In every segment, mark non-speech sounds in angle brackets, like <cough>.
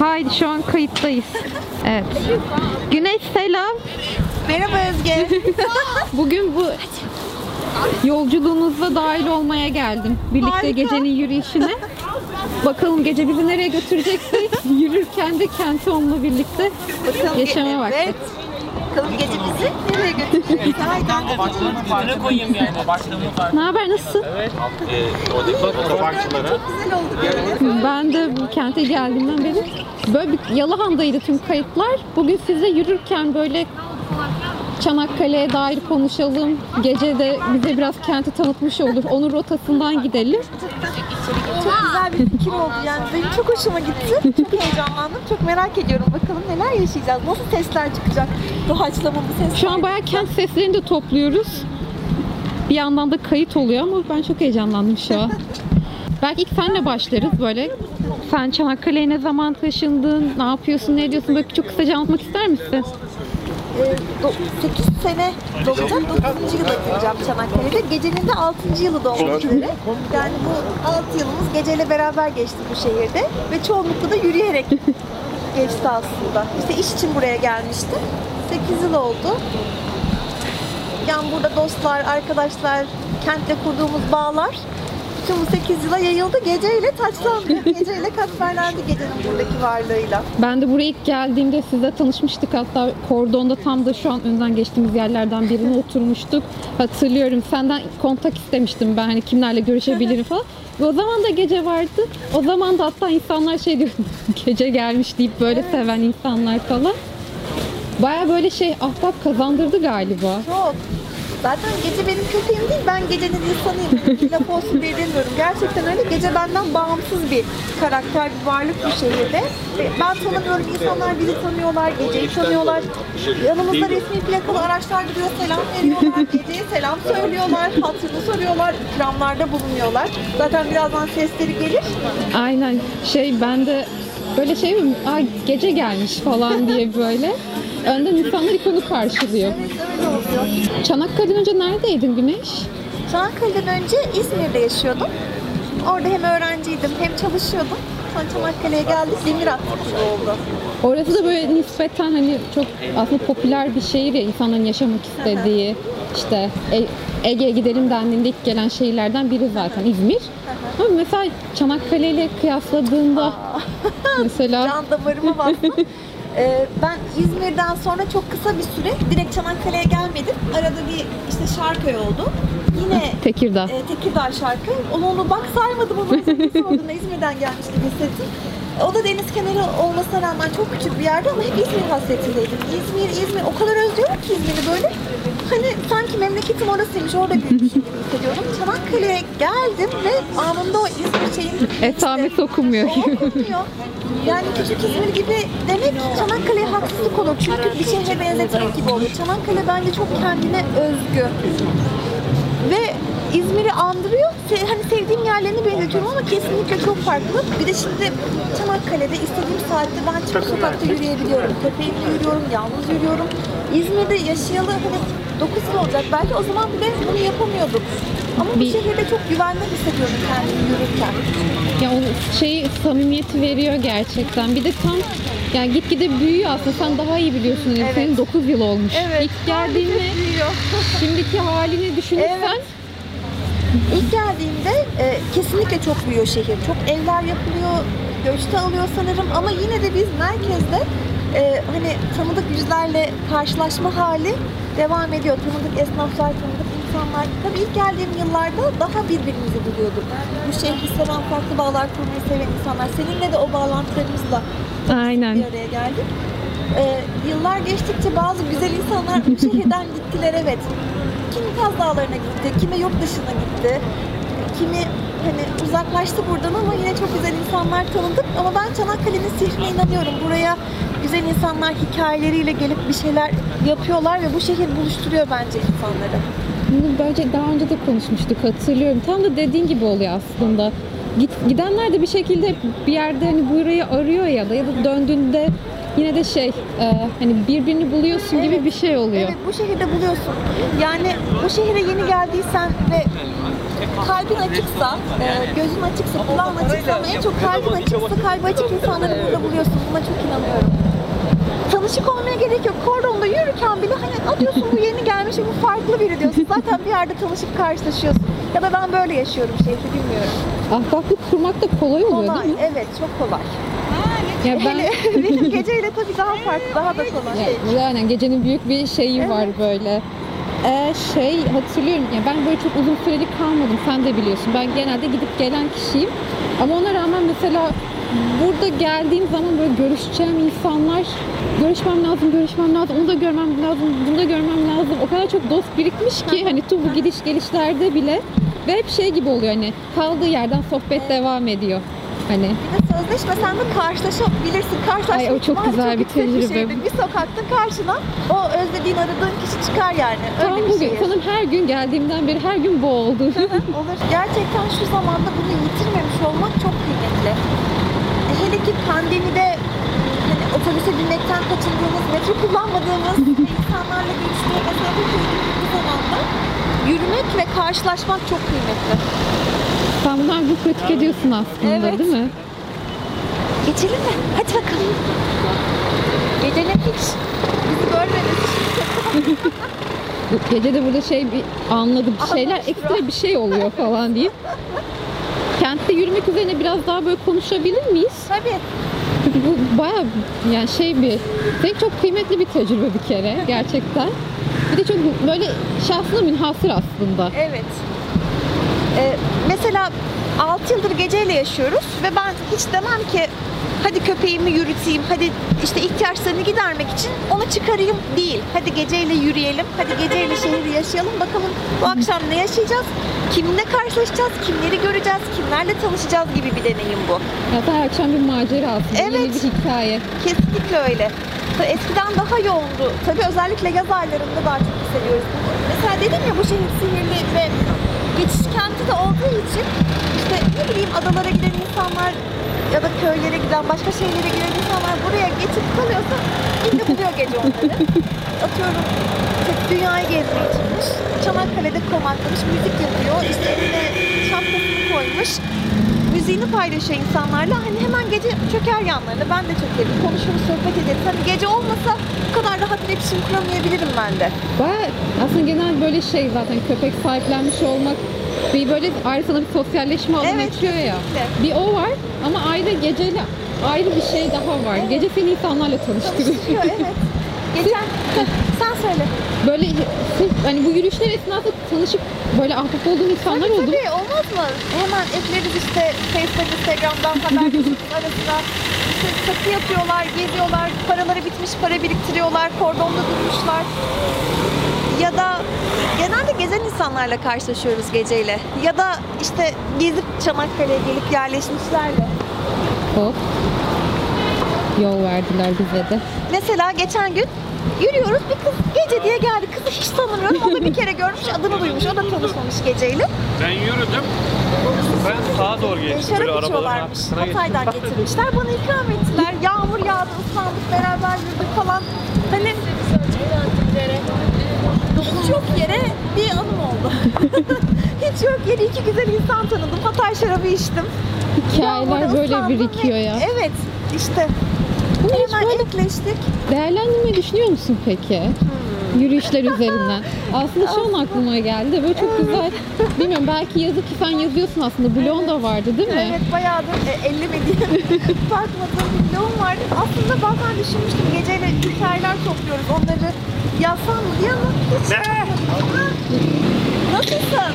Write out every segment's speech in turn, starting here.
Haydi şu an kayıttayız. Evet. Güneş selam. Merhaba Özge. <laughs> Bugün bu yolculuğunuzda dahil olmaya geldim. Birlikte Harika. gecenin yürüyüşüne. Bakalım gece bizi nereye götürecekse <laughs> yürürken de kenti onunla birlikte Bakalım yaşamaya ge- baktık. Evet. Bakalım gece bizi nereye götürecek? <laughs> Haydi. Başlığını dibine koyayım yani. Başlığını fark. Ne haber nasılsın? Evet. Ee, oradaki otoparkçılara. Çok güzel oldu böyle. Ben de bu kente geldiğimden beri böyle bir Yalahanda'ydı tüm kayıtlar. Bugün size yürürken böyle Çanakkale'ye dair konuşalım. Gece de bize biraz kenti tanıtmış olur. Onun rotasından gidelim. Çok güzel bir fikir oldu yani. Benim çok hoşuma gitti. Çok heyecanlandım. Çok merak ediyorum. Bakalım neler yaşayacağız. Nasıl sesler çıkacak? Doğaçlama bu sesler. Şu an bayağı kent seslerini de topluyoruz. Bir yandan da kayıt oluyor ama ben çok heyecanlandım şu an. <laughs> Belki ilk senle başlarız böyle. Sen Çanakkale'ye ne zaman taşındın? Ne yapıyorsun? Ne ediyorsun? Böyle çok kısaca anlatmak ister misin? 8 sene dolacak. 9. yıla gireceğim Çanakkale'de. Gecenin de 6. yılı dolmak üzere. Yani bu 6 yılımız geceyle beraber geçti bu şehirde. Ve çoğunlukla da yürüyerek <laughs> geçti aslında. İşte iş için buraya gelmiştim. 8 yıl oldu. Yani burada dostlar, arkadaşlar, kentle kurduğumuz bağlar bütün bu 8 yıla yayıldı. Geceyle taçlandı. <laughs> Geceyle katmerlendi gecenin buradaki varlığıyla. Ben de buraya ilk geldiğimde sizle tanışmıştık. Hatta kordonda tam da şu an önden geçtiğimiz yerlerden birine oturmuştuk. Hatırlıyorum senden kontak istemiştim ben hani kimlerle görüşebilirim falan. Ve o zaman da gece vardı. O zaman da hatta insanlar şey diyor <laughs> gece gelmiş deyip böyle seven insanlar falan. Baya böyle şey ahbap kazandırdı galiba. Çok. Zaten gece benim köpeğim değil, ben gecenin insanıyım. Bir laf olsun diye demiyorum. Gerçekten öyle. Gece benden bağımsız bir karakter, bir varlık bu şehirde. Ve Ben tanımıyorum, insanlar bizi tanıyorlar, geceyi tanıyorlar. Yanımızda resmi plakalı araçlar duruyor, selam veriyorlar, <laughs> geceye selam söylüyorlar, hatırını soruyorlar, ikramlarda bulunuyorlar. Zaten birazdan sesleri gelir. Aynen şey ben de böyle şey mi? Aa, gece gelmiş falan diye böyle. <laughs> Önden insanlar ilk onu karşılıyor. Evet, öyle oluyor. Çanakkale'den önce neredeydin Güneş? Çanakkale'den önce İzmir'de yaşıyordum. Orada hem öğrenciydim hem çalışıyordum. Sonra Çanakkale'ye geldik, demir attık gibi oldu. Orası da böyle nispeten hani çok aslında popüler bir şehir ya insanların yaşamak istediği. işte E- Ege'ye gidelim dendiğinde ilk gelen şehirlerden biri zaten İzmir. Ama mesela Çanakkale ile kıyasladığında mesela <laughs> Can damarıma bastım. <laughs> Ee, ben İzmir'den sonra çok kısa bir süre direkt Çanakkale'ye gelmedim. Arada bir işte Şarköy oldu. Yine Tekirdağ. e, Tekirdağ Şarköy. Onu onu bak saymadım ama <laughs> sorduğunda İzmir'den gelmiş gibi hissettim. O da deniz kenarı olmasına rağmen çok küçük bir yerde ama hep İzmir hasretindeydim. İzmir, İzmir. O kadar özlüyorum ki İzmir'i böyle. Hani sanki memleketim orasıymış, orada büyümüşüm gibi <laughs> hissediyorum. Çanakkale'ye geldim ve anında o İzmir şeyin Esamesi okunmuyor. Olmuyor. Yani küçük İzmir gibi demek Çanakkale'ye haksızlık olur. Çünkü bir şehre benzetmek gibi oluyor. Çanakkale bence çok kendine özgü. Ve İzmir'i andırıyor. Hani sevdiğim yerlerini benzetiyorum ama kesinlikle çok farklı. Bir de şimdi Çanakkale'de istediğim saatte ben çıkıp sokakta yürüyebiliyorum. Köpeğimle yürüyorum, yalnız yürüyorum. İzmir'de yaşayalı hani 9 yıl olacak. Belki o zaman bile bunu yapamıyorduk. Ama bu Bir- şehirde çok güvende hissediyorum kendimi yürürken. Ya o şey samimiyeti veriyor gerçekten. Bir de tam yani gitgide büyüyor aslında. Sen daha iyi biliyorsun. Evet. Senin 9 yıl olmuş. Evet. İlk geldiğinde <laughs> şimdiki halini düşünürsen Evet. İlk geldiğimde e, kesinlikle çok büyüyor şehir. Çok evler yapılıyor, göçte alıyor sanırım ama yine de biz merkezde e, hani tanıdık yüzlerle karşılaşma hali devam ediyor. Tanıdık esnaflar, tanıdık insanlar. Tabii ilk geldiğim yıllarda daha birbirimizi buluyorduk. Bu şehri seven, farklı bağlar kurmayı seven insanlar. Seninle de o bağlantılarımızla aynen. bir araya geldik. Ee, yıllar geçtikçe bazı güzel insanlar bu şehirden gittiler evet. Kimi Kaz Dağları'na gitti, kimi yurt dışına gitti. Kimi hani uzaklaştı buradan ama yine çok güzel insanlar tanıdık. Ama ben Çanakkale'nin sihrine inanıyorum. Buraya güzel insanlar hikayeleriyle gelip bir şeyler yapıyorlar ve bu şehir buluşturuyor bence insanları. Bunu bence daha önce de konuşmuştuk hatırlıyorum. Tam da dediğin gibi oluyor aslında. Git, gidenler de bir şekilde bir yerde hani burayı arıyor ya da ya da döndüğünde yine de şey e, hani birbirini buluyorsun gibi Evet. bir şey oluyor. Evet bu şehirde buluyorsun. Yani bu şehire yeni geldiysen ve kalbin açıksa, e, gözün açıksa, kulağın açıksa ama en çok kalbin açıksa kalbi açık insanları burada buluyorsun. Buna çok inanıyorum. Tanışık olmaya gerek yok. Kordonda yürürken bile hani atıyorsun bu yeni gelmiş bu farklı biri diyorsun. Zaten bir yerde tanışıp karşılaşıyorsun. Ya da ben böyle yaşıyorum şehri bilmiyorum. Ahbaplık kurmak da kolay oluyor Kolay. değil mi? Evet çok kolay. Ya ben Hele <laughs> benim geceyle tabii daha farklı, daha da kolay. Ya, yani gecenin büyük bir şeyi var böyle. Ee, şey hatırlıyorum ya ben böyle çok uzun süreli kalmadım sen de biliyorsun. Ben genelde gidip gelen kişiyim. Ama ona rağmen mesela burada geldiğim zaman böyle görüşeceğim insanlar görüşmem lazım, görüşmem lazım, onu da görmem lazım, bunu da görmem lazım. O kadar çok dost birikmiş ki hani tüm bu gidiş gelişlerde bile ve hep şey gibi oluyor hani kaldığı yerden sohbet devam ediyor. Hani Bir de sözleşmesen de karşılaşabilirsin. Karşılaşma Ay, o çok güzel bir yüksek tecrübe. şeydir. Bir sokakta karşına o özlediğin aradığın kişi çıkar yani. tam Öyle bir bugün şey. sanırım her gün geldiğimden beri her gün bu oldu. Olur. Gerçekten şu zamanda bunu yitirmemiş olmak çok kıymetli. Pandemide hani otobüse binmekten kaçındığımız, metro kullanmadığımız <laughs> insanlarla görüştüğümüz mesafe koyduğumuz bu zamanda yürümek ve karşılaşmak çok kıymetli. Sen her gün pratik ediyorsun aslında Evet. değil mi? Geçelim mi? Hadi bakalım. Gecenin hiç bizi görmediniz. <laughs> Gece de burada şey bir anladı bir şeyler ekstra bir şey oluyor falan deyip. <laughs> Kentte yürümek üzerine biraz daha böyle konuşabilir miyiz? Tabii. Çünkü bu baya yani şey bir senin çok kıymetli bir tecrübe bir kere <laughs> gerçekten. Bir de çok böyle şahsına münhasır aslında. Evet. Ee, mesela 6 yıldır geceyle yaşıyoruz ve ben hiç demem ki hadi köpeğimi yürüteyim, hadi işte ihtiyaçlarını gidermek için onu çıkarayım değil. Hadi geceyle yürüyelim, hadi geceyle şehri yaşayalım bakalım bu akşam ne yaşayacağız, kiminle karşılaşacağız, kimleri göreceğiz, kimlerle tanışacağız gibi bir deneyim bu. Hatta her akşam bir macera aslında. Yeni Evet. bir hikaye. Kesinlikle öyle. Eskiden daha yoğundu. Tabii özellikle yaz aylarında daha çok hissediyoruz bunu. Mesela dedim ya bu şehir sihirli ve geçiş kenti de olduğu için işte ne bileyim adalara giden insanlar ya da köylere giden, başka şehirlere giden insanlar buraya geçip kalıyorsa yine buluyor gece onları. <laughs> Atıyorum dünyayı gezmeye çıkmış, Çanakkale'de konaklamış, müzik yapıyor, işte eline şapkasını koymuş, müziğini paylaşıyor insanlarla. Hani hemen gece çöker yanlarına. Ben de çökerim. Konuşuruz, sohbet ederiz. Hani gece olmasa bu kadar rahat iletişim kuramayabilirim ben de. Baya aslında genel böyle şey zaten köpek sahiplenmiş olmak bir böyle ayrı sana bir sosyalleşme alanı Evet, açıyor ya. kesinlikle. Bir o var ama ayrı geceyle ayrı bir şey daha var. Gece seni insanlarla tanıştırıyor. Tanıştırıyor, evet. <laughs> Geçen sen söyle. Böyle hani bu yürüyüşler esnasında tanışıp böyle ahbap olduğun insanlar Tabii oldu. tabii olmaz mı? Hemen ekleriz işte Facebook, Instagram'dan haberleşiriz <laughs> arasında. İşte satı yapıyorlar, geziyorlar, paraları bitmiş, para biriktiriyorlar, kordonda durmuşlar. Ya da genelde gezen insanlarla karşılaşıyoruz geceyle. Ya da işte gezip Çanakkale'ye gelip yerleşmişler de. Hop. Yol verdiler bize de. Mesela geçen gün yürüyoruz bir kız gece diye geldi. Kızı hiç tanımıyorum. O da bir kere görmüş, adını duymuş. O da tanışmamış geceyle. Ben yürüdüm. Ben sağa doğru geçtim. Böyle Şarap arabaların içiyorlarmış. Hatay'dan <laughs> getirmişler. Bana ikram ettiler. Yağmur yağdı, ıslandık, beraber yürüdük falan. Hani yok yere bir anım oldu. <laughs> hiç yok yere iki güzel insan tanıdım. Hatay şarabı içtim. Hikayeler böyle birikiyor ve- ya. Evet işte. Bunu Hemen böyle ekleştik. değerlendirmeyi düşünüyor musun peki? Hmm. Yürüyüşler üzerinden. Aslında şu an aklıma geldi. Böyle çok güzel. Bilmiyorum belki yazıp ki sen yazıyorsun aslında. Blogun da vardı değil mi? Evet bayağıdır e, ellemediğim, <laughs> bakmadığım bir bloğum vardı. Aslında bazen düşünmüştüm geceyle hikayeler topluyoruz. Onları yazsam mı diye ama hiç yapmadım. Nasılsın?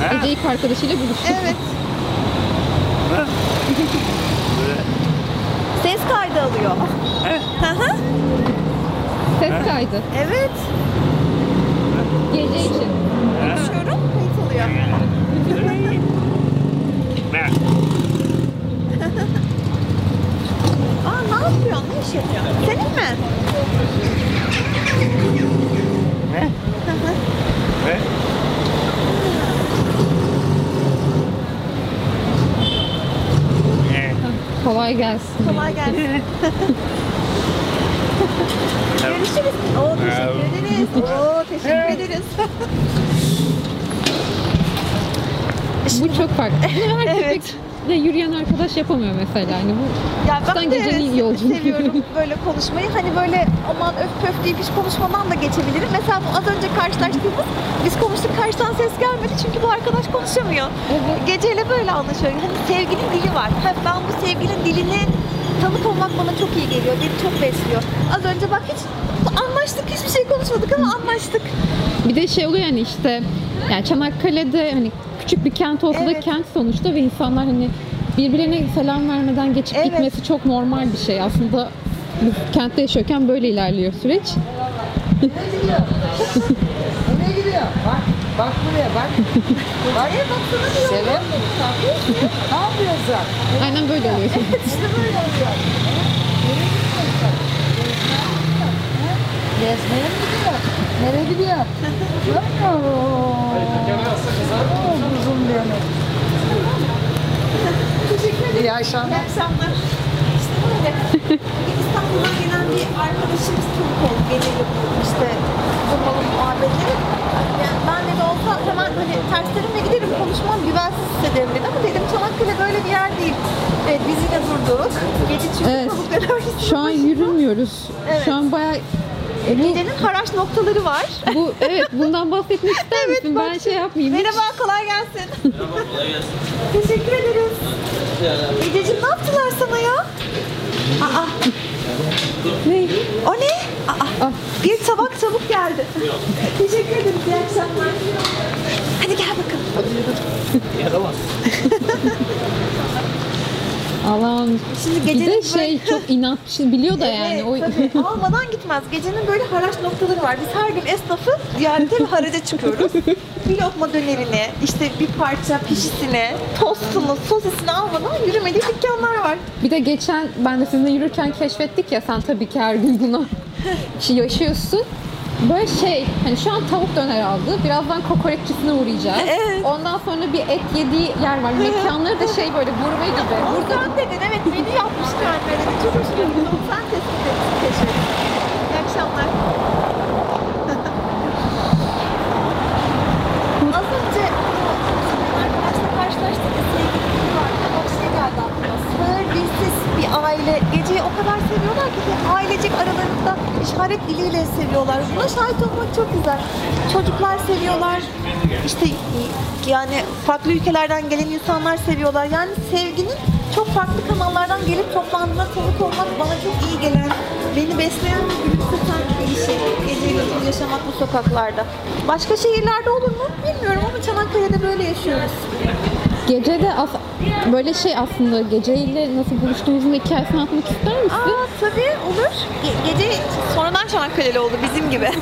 Evet, Ece ilk arkadaşıyla buluştuk. Evet. Ses kaydı alıyor. Hı hı. Ses kaydı. evet. Gece için. Konuşuyorum. Kayıt alıyor. <laughs> Aa ne yapıyorsun? Ne iş yapıyorsun? Senin mi? Ne? Hı hı. Ne? Kolay gelsin. Kolay gelsin. <laughs> Görüşürüz. Oo, teşekkür ederiz. <laughs> Oo, teşekkür ederiz. Bu çok farklı. <laughs> Evet. Köpekle yürüyen arkadaş yapamıyor mesela. Hani bu Ya ben de gecenin evet, seviyorum <laughs> böyle konuşmayı. Hani böyle aman öf pöf deyip hiç konuşmadan da geçebilirim. Mesela bu az önce karşılaştığımız biz konuştuk karşıdan ses gelmedi çünkü bu arkadaş konuşamıyor. Evet. Geceyle böyle anlaşıyoruz. Hani sevginin dili var. Ha, ben bu sevginin dilini tanık olmak bana çok iyi geliyor. Beni çok besliyor. Az önce bak hiç anlaştık hiçbir şey konuşmadık ama anlaştık. bir de şey oluyor yani işte yani Çanakkale'de hani küçük bir kent olsa da Evet. kent sonuçta ve insanlar hani birbirlerine selam vermeden geçip Evet. gitmesi çok normal bir şey. Aslında kentte yaşıyorken böyle ilerliyor süreç. Nereye gidiyor? Bak, bak buraya bak. bak. Sever mi? ne yapıyorsun? Aynen böyle oluyor. İşte böyle oluyor. Nereye gidiyorsun? Gezmeye mi gidiyor? Nereye gidiyor? Kuzum benim. İyi akşamlar. İyi akşamlar. İşte böyle. İstanbul'dan gelen bir arkadaşımız çabuk oldu. Geceyle işte durmalı muhabbetleri. Yani ben de olsa hemen hani terslerimle giderim konuşmam güvensiz hissederim dedi ama dedim Çanakkale böyle bir yer değil. Evet biz yine durduk. Gece çünkü Evet. Şu an yürümüyoruz. Evet. Şu an bayağı Gecenin haraç noktaları var. bu evet bundan bahsetmek ister Evet, misin? ben şey yapmayayım. hiç. Merhaba, kolay gelsin. Teşekkür ederiz. Gececiğim ne yaptılar sana ya? Aa, Ne? o ne? Aa, Ah. bir tabak tavuk geldi. Teşekkür ederim, iyi akşamlar. Hadi gel bakalım. <laughs> Allah'ım. Şimdi Bir gecenin de şey çok <laughs> inatçı biliyor da yani. Evet, O tabii. Almadan gitmez. Gecenin böyle haraç noktaları var. Biz her gün esnafı ziyarete ve haraca çıkıyoruz. <laughs> bir lokma dönerini, işte bir parça pişisini, tostunu, sosisini almadan yürümediği dükkanlar var. Bir de geçen ben de sizinle yürürken keşfettik ya sen tabii ki her gün bunu <laughs> yaşıyorsun. Böyle şey hani şu an tavuk döner aldı. Birazdan kokoreççisine uğrayacağız. <laughs> Evet. Ondan sonra bir et yediği yer var. Mekanları da şey böyle gurme gibi. Burada sen dedin, evet menü yapmış kendileri. Çok hoş geldin. Sen tespit ettin. Teşekkür ederim. İyi akşamlar. Az önce bu arkadaşla karşılaştık ya sevgili vardı. O şey geldi aklıma. Sığır dilsiz bir aile. Geceyi o kadar seviyorlar ki ve ailecek aralarında işaret diliyle seviyorlar. Buna şahit olmak çok güzel. Çocuklar seviyorlar. İşte yani farklı ülkelerden gelen insanlar seviyorlar. Yani sevginin çok farklı kanallardan gelip toplandığına tanık olmak bana çok iyi gelen, beni besleyen ve gülümseten bir şey. Geceyle yaşamak bu sokaklarda. Başka şehirlerde olur mu bilmiyorum ama Çanakkale'de böyle yaşıyoruz. Gece de as- böyle şey aslında geceyle nasıl buluştuğumuzun hikayesini anlatmak ister misin? Aa tabii olur. Ge- gece sonradan Çanakkale'li oldu bizim gibi. <laughs>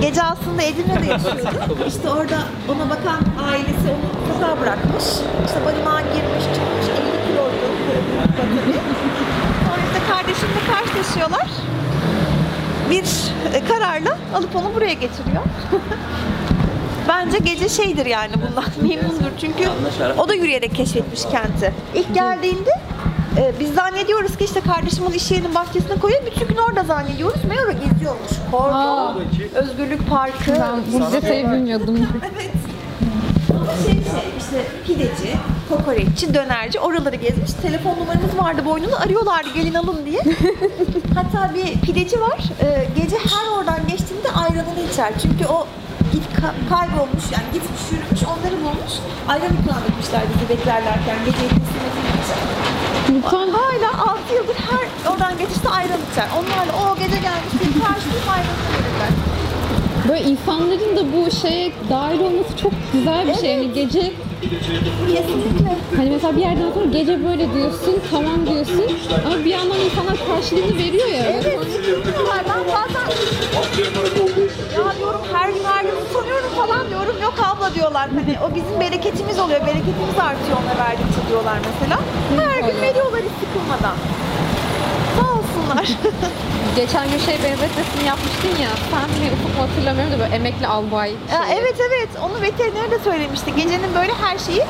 Gece aslında Edirne'de yaşıyordu. İşte orada ona bakan ailesi onu sokağa bırakmış. İşte barınağa girmiş, çıkmış, 50 kiloydu. Sonra işte kardeşimle karşılaşıyorlar. Bir kararla alıp onu buraya getiriyor. Bence gece şeydir yani bundan <laughs> memnundur çünkü o da yürüyerek keşfetmiş kenti. İlk geldiğinde e, biz zannediyoruz ki işte kardeşimin iş yerinin bahçesine koyuyor. Bütün gün orada zannediyoruz. Meğer o geziyormuş. Kordon, Özgürlük Parkı. Ben bu detayı bilmiyordum. Evet. Şey şey işte pideci, kokoreççi, dönerci oraları gezmiş. Telefon numaramız vardı boynunda arıyorlardı gelin alın diye. <laughs> Hatta bir pideci var. e, gece her oradan geçtiğinde ayranını içer. Çünkü o git ka- kaybolmuş yani gitmiş yürümüş onları bulmuş. Ayran ikram etmişler bizi beklerlerken geceyi teslim için. Lütfen Hala 6 yıldır her oradan geçişte ayran içer. Onlarla o gece gelmiş bir karşılayıp verirler. böyle insanların da bu şeye dahil olması çok güzel bir şey. Yani gece Kesinlikle. Hani mesela bir yerden sonra gece böyle diyorsun, tamam diyorsun ama bir yandan insanlar karşılığını veriyor ya. Evet. Ben bazen ya diyorum her gün her gün utanıyorum falan diyorum. Yok abla diyorlar. Hani o bizim bereketimiz oluyor. Bereketimiz artıyor ona verdikçe diyorlar mesela. Her gün veriyorlar hiç sıkılmadan. Olsunlar. <laughs> Geçen gün şey benzetmesini yapmıştın ya. Sen mi Ufuk mu hatırlamıyorum da böyle emekli albay şeyi. evet evet onu veteriner de söylemişti. Gecenin böyle her şeyi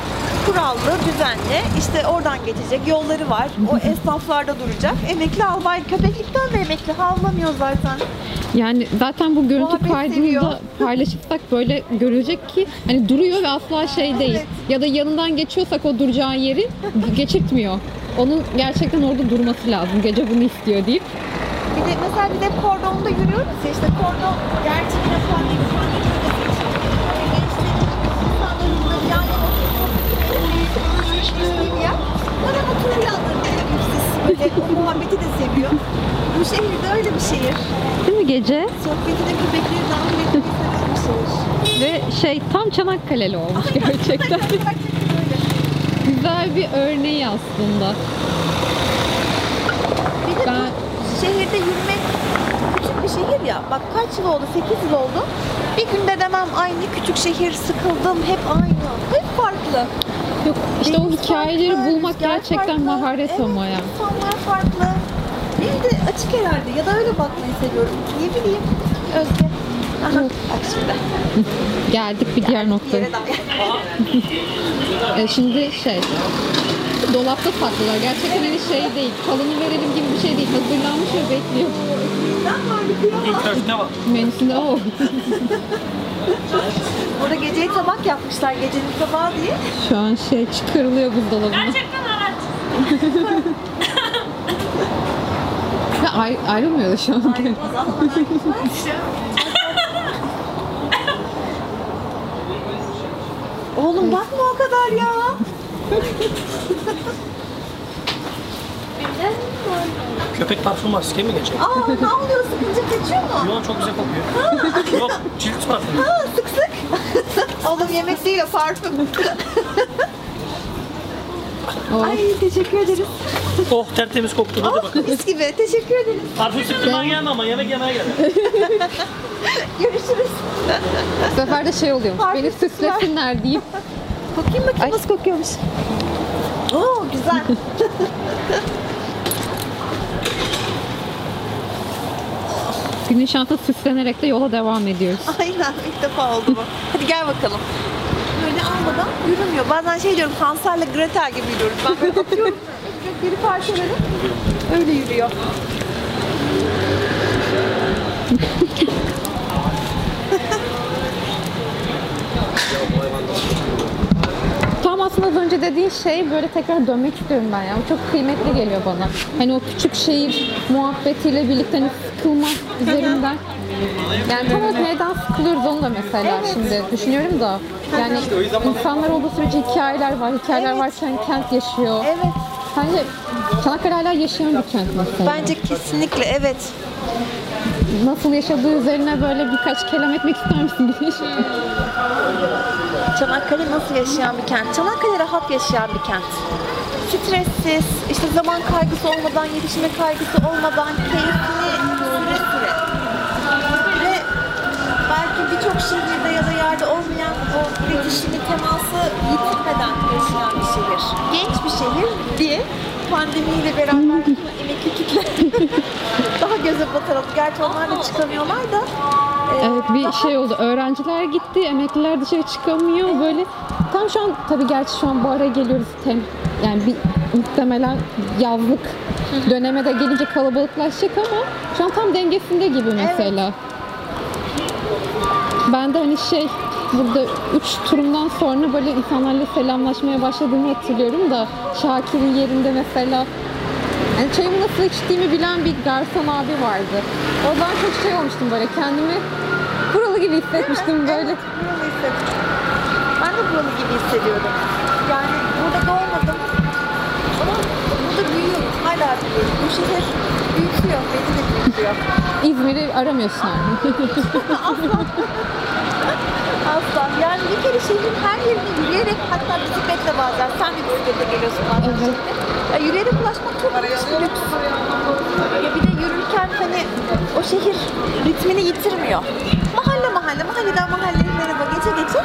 kurallı, düzenli. İşte oradan geçecek yolları var. O <laughs> esnaflarda duracak. Emekli albay köpeklikten de emekli havlamıyor zaten. Yani zaten bu görüntü kaydını da <laughs> paylaşırsak böyle görülecek ki hani duruyor ve asla şey değil. Evet. Ya da yanından geçiyorsak o duracağı yeri geçirtmiyor. Onun gerçekten orada durması lazım. Gece bunu istiyor deyip. Bir de mesela bir de kordonda yürüyoruz ya işte kordon gerçi yine böyle o muhabbeti de seviyor. Bu şehir de öyle bir şehir. Değil mi gece? Sohbeti de köpekleri dahil etmeyi seven bir şehir. Ve şey tam Çanakkale'li olmuş gerçekten. Güzel bir örneği aslında. Bir de Ben bu şehirde yürümek küçük bir şehir ya. Bak kaç yıl oldu? 8 yıl oldu. Bir günde demem aynı küçük şehir sıkıldım hep aynı. Hep farklı. yok işte o Deniz hikayeleri farklı, bulmak gerçekten farklı. maharet evet, ama ya. insanlar farklı. Bir de açık herhalde ya da öyle bakmayı seviyorum. Ne bileyim Özge. Aha, bak şimdi. Geldik bir diğer noktaya. E, şimdi şey dolapta saklılar. Gerçekten hani şey değil. Kalını verelim gibi bir şey değil. Hazırlanmış ve bekliyor. Bir köfte var. Menüsünde o. Burada geceyi tabak yapmışlar. Gecenin tabağı diye. Şu an şey çıkarılıyor buzdolabına. Ya ay- ayrılmıyor da şu an. Ayrılmaz <laughs> almadan gitmez. Oğlum bakma o kadar ya. Köpek parfüm var. Size mi geçecek? Aa ne oluyor sıkınca kaçıyor mu? Yo çok güzel kokuyor. Yok cilt parfümü. Ha sık sık. Oğlum yemek değil o parfüm. Oh. Ay teşekkür ederiz. Oh tertemiz koktu. Hadi Oh bakalım. mis gibi teşekkür ederiz. Parfüm sıktırman gelme ama yemek yemeye gel. <laughs> Görüşürüz. Bu sefer de şey oluyor. Fark Beni süslesinler deyip Bakayım bakayım nasıl kokuyormuş. Oo güzel. günün şansı süslenerek de yola devam ediyoruz. Aynen ilk defa oldu bu. Hadi gel bakalım. Almadan yürümüyor. Bazen şey diyorum Hansel'le Gretel gibi yürüyoruz. Ben böyle atıyorum. Geri parçaları öyle yürüyor. Tam aslında az önce dediğin şey böyle tekrar dönmek istiyorum ben ya. Bu çok kıymetli geliyor bana. Hani o küçük şehir muhabbetiyle birlikte hani sıkılma üzerinden. Yani tam olarak neden sıkılıyoruz onu da mesela şimdi düşünüyorum da. Yani insanlar olduğu sürece hikayeler var. Hikayeler varken kent yaşıyor. Evet. Sence Çanakkale hala yaşayan bir kent mesela. Bence kesinlikle evet. Nasıl yaşadığı üzerine böyle birkaç kelam etmek ister misin? <laughs> Çanakkale nasıl yaşayan bir kent? Çanakkale rahat yaşayan bir kent. Stressiz, işte zaman kaygısı olmadan, yetişme kaygısı olmadan, keyifli birçok şehirde ya da yerde olmayan o iletişimi, teması yitirmeden yaşayan bir şehir. Genç bir şehir diye pandemiyle beraber emekli kitle <laughs> daha göze batalım. Gerçi onlar da çıkamıyorlar da. e, Evet bir daha- şey oldu. Öğrenciler gitti, emekliler dışarı çıkamıyor. Böyle tam şu an tabii gerçi şu an bu ara geliyoruz. Tem, yani bir muhtemelen yazlık döneme de gelince kalabalıklaşacak ama şu an tam dengesinde gibi mesela. Ben de hani şey burada üç turumdan sonra böyle insanlarla selamlaşmaya başladığımı hatırlıyorum da Şakir'in yerinde mesela yani çayımı nasıl içtiğimi bilen bir garson abi vardı. O zaman çok şey olmuştum böyle kendimi buralı gibi hissetmiştim böyle. Evet, buralı hissettim. Ben de buralı gibi hissediyorum. Yani burada doğmadım. Ama burada büyüyorum. Hala büyüyorum. Bu şehir büyütüyor. Beni büyütüyor. İzmir'i aramıyorsun abi. <laughs> Asla. Yani bir kere şehrin her yerini yürüyerek hatta bisikletle bazen. Sen de bisikletle geliyorsun bazen. Evet. Ya yürüyerek ulaşmak çok lüks. Ya bir de yürürken hani o şehir ritmini yitirmiyor. Mahalle mahalle, mahalleden mahalleye merhaba gece gece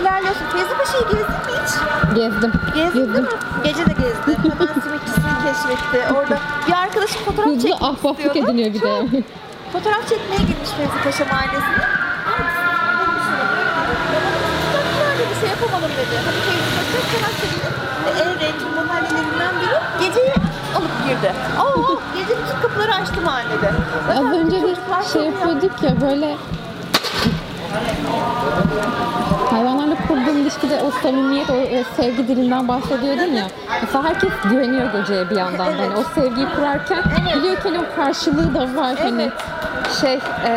ilerliyorsun. Teyzebaşı'yı gezdin mi hiç? Gezdim. Gezdin Gezdim. mi? Gece de gezdi. Hemen simitçisini keşfetti. Orada bir arkadaşım fotoğraf hızlı çekmek ahbaplık istiyordu. ediniyor bir de. Fotoğraf çekmeye girmiş Fevzi Paşa Mahallesi'ne. Nerede bir şey yapamadım dedi. Hani Fevzi Paşa Çanakkale'nin e, en renkli mahallelerinden biri. Geceyi alıp girdi. Aa, gece bütün kapıları açtı mahallede. Az önce bir çocuklar şey yapıyorduk ya böyle kurduğum ilişkide o samimiyet, o e, sevgi dilinden bahsediyordun ya. Mesela herkes güveniyor geceye bir yandan. da. Hani o sevgiyi kurarken biliyor ki hani o karşılığı da var. Hani şey e,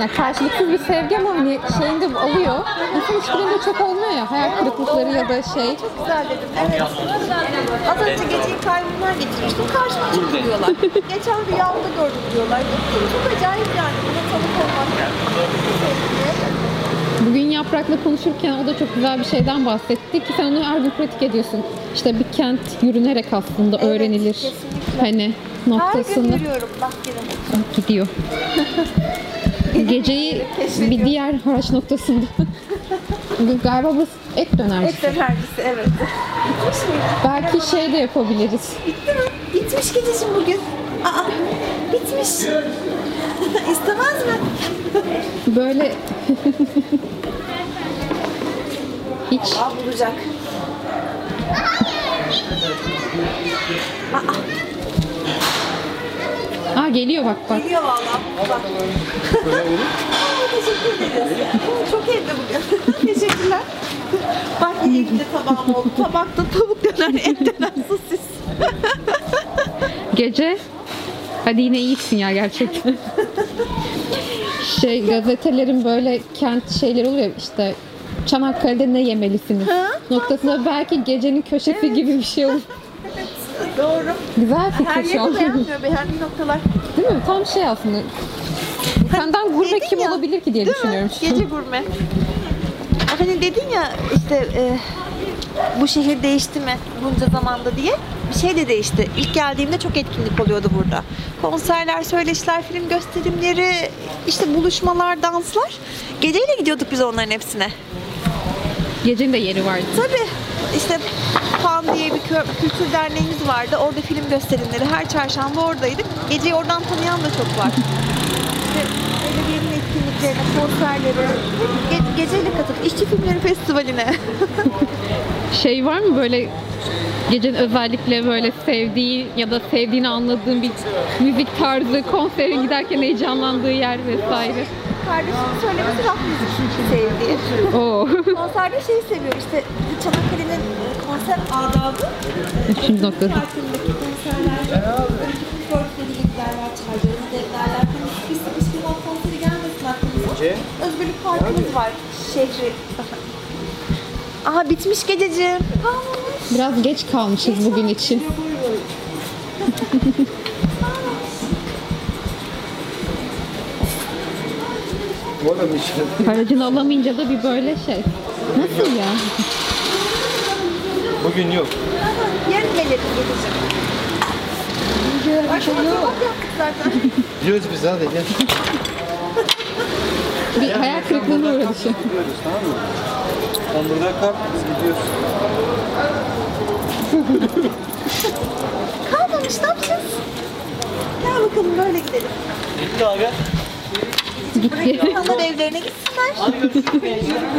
yani karşılıksız bir sevgi ama hani şeyini de alıyor. İnsan ilişkilerinde çok olmuyor ya. Hayal kırıklıkları ya da şey. Çok güzel dedim. Evet. Az önce geceyi kaybımlar getirmiştim. Karşıma çıktı diyorlar. <laughs> Geçen rüyamda gördüm diyorlar. Çok acayip yani. Buna tanık olmak. Bugün Yaprak'la konuşurken o da çok güzel bir şeyden bahsetti ki sen onu her gün pratik ediyorsun. İşte bir kent yürünerek aslında Evet, öğrenilir. kesinlikle. Hani Her gün noktasını yürüyorum. Bak yine. gidiyor. <laughs> Geceyi bir diğer haraç noktasında. Galiba bu et döner. Et enerjisi evet. Belki şey de yapabiliriz. Bitti mi? Bitmiş gececiğim bugün. Aa, bitmiş. İstemez mi? Böyle hiç Aa, bulacak. Aa geliyor bak bak. Geliyor valla. Bak. Aa, teşekkür ederiz. Aa, Çok evde bugün. Teşekkürler. Bak yine evde tabağım oldu. Tabakta tavuk döner, et döner, sosis. Gece hadi yine iyisin ya gerçekten. şey gazetelerin böyle kent şeyleri oluyor ya, işte Çanakkale'de ne yemelisiniz noktasında belki gecenin köşesi gibi bir şey olur. Doğru. Güzel Her fikir şu an. yeri beğenmiyor. Beğendiği noktalar. Değil mi? Tam şey aslında. Senden gurme Dedin kim ya, olabilir ki diye Değil mi? düşünüyorum. şu an. Gece gurme. Hani dedin ya işte e, bu şehir değişti mi bunca zamanda diye. Şey de değişti. İlk geldiğimde çok etkinlik oluyordu burada. Konserler, söyleşiler, film gösterimleri, işte buluşmalar, danslar. Geceyle gidiyorduk biz onların hepsine. Gecenin de yeri vardı. Tabii işte FAN diye bir kültür derneğimiz vardı. Orada film gösterimleri her çarşamba oradaydık. Geceyi oradan tanıyan da çok var. İşte belediyenin etkinliklerine, konserlere, ge- geceyle katılıp işçi filmleri festivaline. <laughs> Şey var mı böyle gecenin özellikle böyle sevdiği ya da sevdiğini anladığın bir müzik tarzı, konsere giderken heyecanlandığı yer vesaire. Kardeşimin söylemesi rock müzik sevdiği. Oo. <laughs> Konserde şeyi seviyor işte Çanakkale'nin konser adabı. Şimdi noktası. Parkındaki konserler, gider var, çaylarını demlerler. Hani bir sıkış bir konseri gelmesin aklımıza. Özgürlük Parkımız var şehri. Aha bitmiş gececiğim. Kalmamış. Biraz geç kalmışız bugün için. Aracını alamayınca da bir böyle şey. Nasıl ya? Bugün yok. Yarın. Bak fotoğraf yaptık zaten. Gidiyoruz biz hadi gel. Bir hayal kırıklığına uğradı. Gidiyoruz tamam mı? Sen burada kal biz gidiyoruz. Kalmamış ne yapacağız? Gel gidelim. Gitti abi. Gitti. Evlerine gitsinler.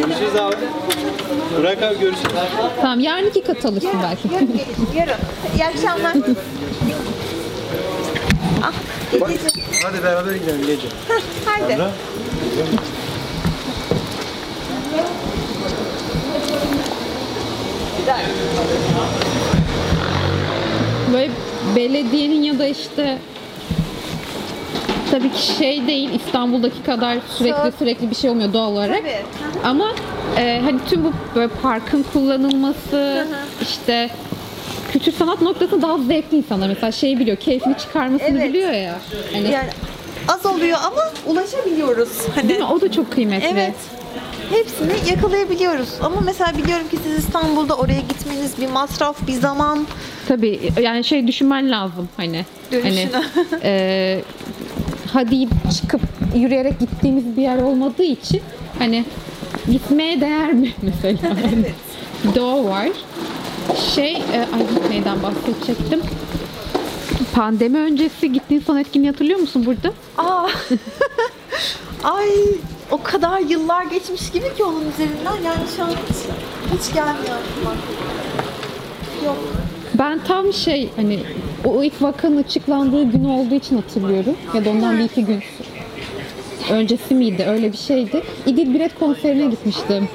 Görüşürüz abi. Burak abi görüşürüz. tamam yarın iki kat alırsın belki. Yarın yarın. İyi akşamlar. ah, gececiğim. Hadi beraber gidelim gece. Heh, Haydi. Sonra Böyle belediyenin ya da işte tabii ki şey değil İstanbul'daki kadar sürekli Çok. sürekli bir şey olmuyor doğal olarak. Tabii. Ama e, hani tüm bu böyle parkın kullanılması işte kültür sanat noktası daha zevkli insanlar mesela şey biliyor keyfini çıkarmasını Evet. biliyor ya. Hani Yani az oluyor ama ulaşabiliyoruz. Hani değil mi? O da çok kıymetli. Evet. Hepsini yakalayabiliyoruz. Ama mesela biliyorum ki siz İstanbul'da oraya gitmeniz bir masraf, bir zaman. Tabii yani şey düşünmen lazım hani. Dönüşüne. Hani e, hadi çıkıp yürüyerek gittiğimiz bir yer olmadığı için hani gitmeye değer mi <laughs> mesela? <laughs> Evet. O var. Şey, e, ay neyden bahsedecektim? Pandemi öncesi gittiğin son etkinliği hatırlıyor musun burada? Aa. <laughs> Ay o kadar yıllar geçmiş gibi ki onun üzerinden yani şu an hiç, hiç gelmiyor aklıma. Yok. Ben tam şey hani o ilk vakanın açıklandığı gün olduğu için hatırlıyorum. Ya da ondan bir iki gün öncesi miydi? Öyle bir şeydi. İdil Biret konserine gitmiştim.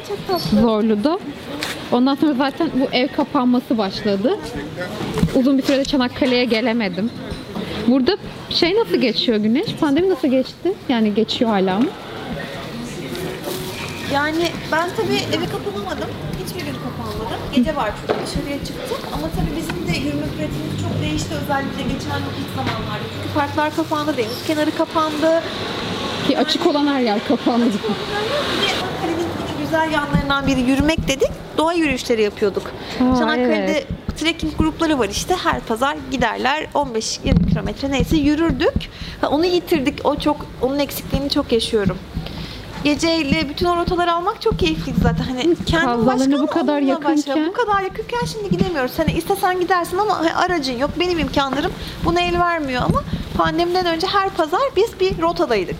Zorlu'da. Ondan sonra zaten bu ev kapanması başladı. Uzun bir sürede Çanakkale'ye gelemedim. Burada şey nasıl geçiyor Güneş? Pandemi nasıl geçti? Yani geçiyor hala mı? Yani ben tabii eve kapanamadım. Hiçbir gün kapanmadım. Gece var çünkü dışarıya çıktık. Ama tabii bizim de yürüme pratiğimiz çok değişti. Özellikle geçen ilk zamanlarda. Çünkü parklar kapandı, deniz kenarı kapandı. Ki açık olan her yer kapandı. Bir de Ankara'nın güzel yanlarından biri yürümek dedik. Doğa yürüyüşleri yapıyorduk. Aa, Çanakkale'de evet. trekking grupları var işte. Her pazar giderler 15-20 kilometre neyse yürürdük. Ha, onu yitirdik. O çok onun eksikliğini çok yaşıyorum. Geceyle bütün o rotaları almak çok keyifliydi zaten. Hani kendim başka bu kadar yakınken. Bu kadar yakınken şimdi gidemiyoruz. Hani istesen gidersin ama hani aracın yok. Benim imkanlarım buna el vermiyor ama pandemiden önce her pazar biz bir rotadaydık.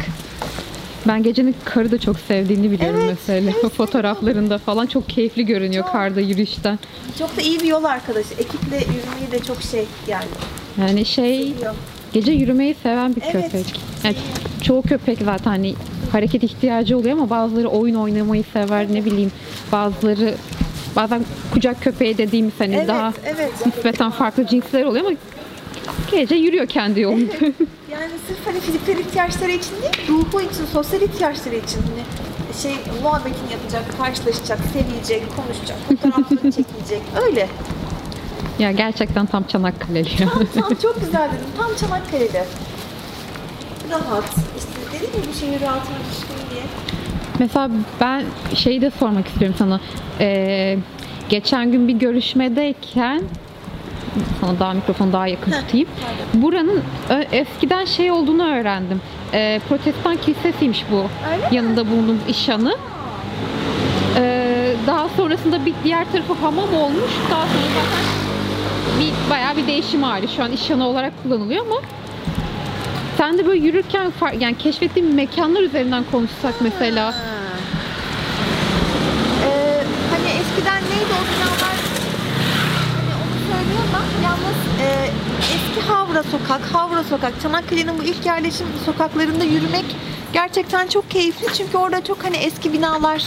Ben gecenin karı da çok sevdiğini biliyorum Evet, mesela. evet, <laughs> Fotoğraflarında falan çok keyifli görünüyor Çok. karda yürüyüşten. Çok da iyi bir yol arkadaşı. Ekiple yürümeyi de çok şey yani. Yani şey seviyor. gece yürümeyi seven bir Evet. köpek. Yani çoğu köpek zaten hani hareket ihtiyacı oluyor ama bazıları oyun oynamayı sever ne bileyim bazıları bazen kucak köpeği dediğimiz hani Evet, daha evet. nispeten farklı cinsler oluyor ama gece yürüyor kendi yolunda. Yani sırf hani fiziksel ihtiyaçları için değil, ruhu için, sosyal ihtiyaçları için hani şey muhabbetini yapacak, karşılaşacak, sevecek, konuşacak, fotoğrafını çekilecek. Öyle. ya gerçekten tam Çanakkale'li. Tam, tam çok güzel dedim. Tam Çanakkale'de. Rahat. Dedim ya bu şehir rahatına düşkün diye. Mesela ben şeyi de sormak istiyorum sana. Ee, geçen gün bir görüşmedeyken sana daha mikrofonu daha yakın tutayım. Buranın eskiden şey olduğunu öğrendim. Ee, protestan kilisesiymiş bu. Öyle mi? Yanında bulunduğum işanı. Ee, daha sonrasında bir diğer tarafı hamam olmuş. Daha sonra zaten bir bayağı bir değişim hali. Şu an işanı olarak kullanılıyor ama sen de böyle yürürken yani keşfettiğin mekanlar üzerinden konuşsak mesela. Ee, hani eskiden neydi o binalar? Hani onu söylüyorlar. Yalnız e, eski Havra Sokak, Havra Sokak, Çanakkale'nin bu ilk yerleşim sokaklarında yürümek gerçekten çok keyifli. Çünkü orada çok hani eski binalar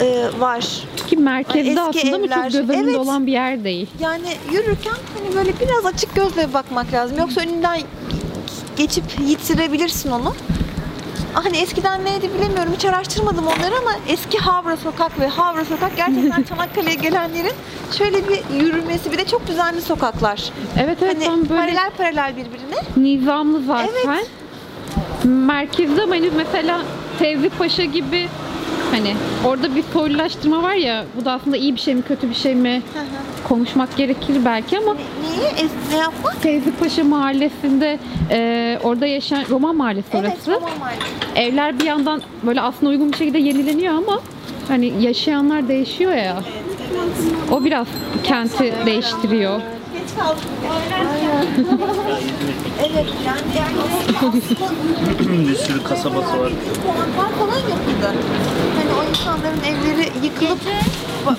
e, var. Ki merkezde Eski aslında ama evler. çok göz önünde Evet. olan bir yer değil. Yani yürürken hani böyle biraz açık gözle bakmak lazım. Yoksa önünden geçip yitirebilirsin onu. Hani eskiden neydi bilemiyorum. Hiç araştırmadım onları ama eski Havra Sokak ve Havra Sokak gerçekten <laughs> Çanakkale'ye gelenlerin şöyle bir yürümesi. Bir de çok düzenli sokaklar. Evet evet Hani tam böyle paralel paralel birbirine. nizamlı zaten. Evet. Merkezde ama hani mesela Tevzi Paşa gibi hani orada bir soylulaştırma var ya bu da aslında iyi bir şey mi kötü bir şey mi konuşmak gerekir belki ama Niye? Es- ne yapmak? Tevzi Paşa mahallesinde e, orada yaşayan Roman mahallesi Evet, orası. Roman Mahallesi. Evler bir yandan böyle aslında uygun bir şekilde yenileniyor ama hani yaşayanlar değişiyor ya. O biraz kenti değiştiriyor. Geç kaldım. evet yani yani bir sürü kasabası var. konaklar falan yapıldı. Hani o insanların evleri yıkılıp... Bak-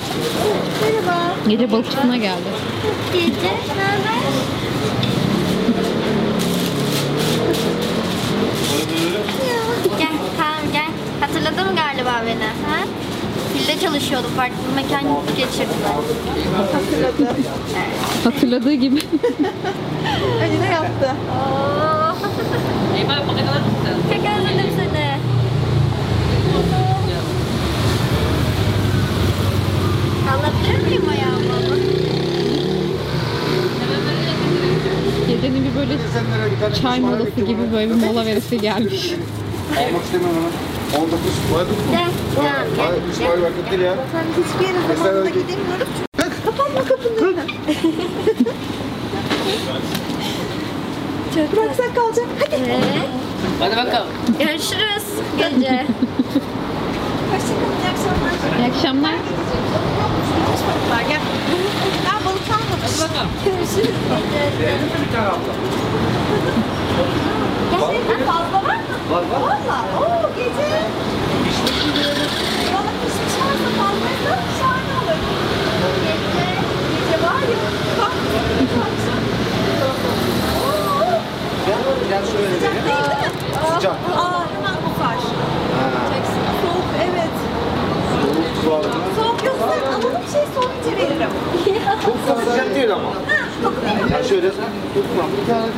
Merhaba. Gece balıkçısına geldi. Gece ne haber? Gel tamam gel. Hatırladın mı galiba beni? Ha? Filde çalışıyordum. Farklı bir mekan geçirdiler. Hatırladı. Hatırladığı gibi. <laughs> Önce ne yaptı? Oo. Çok özledim seni. Anlatabilir miyim ayağımı? Gecenin bir böyle çay molası gibi böyle bir mola verisi gelmiş. Almak ama. 19 var mı? Gel. Gel. Hayır, üç var vakit değil ya. Sen hiçbir yere zamanında gidemiyoruz. Kapanma kapını. Çok Bıraksak kalacak. Hadi. Ee, Hadi bakalım. görüşürüz gece. Hoşçakalın. İyi akşamlar. İyi akşamlar. Yokmuş balıklar. Gel. Ben balık almadım. Görüşürüz. Gerçekten fazla var mı? Var var. Valla. Oo gece. Valla pişmiş varsa fazlaysa şahane olur. Gece. Gece var ya. Bak. Oo. Gel şöyle Sıcak değil değil mi? Sıcak. Aa hemen kokar. Soğuk evet. Su aldım. Soğuk yoksa alalım şey soğukça veririm. Çok da sıcak değil ama. Değil mi? Ya şöyle tutma. Bir tane de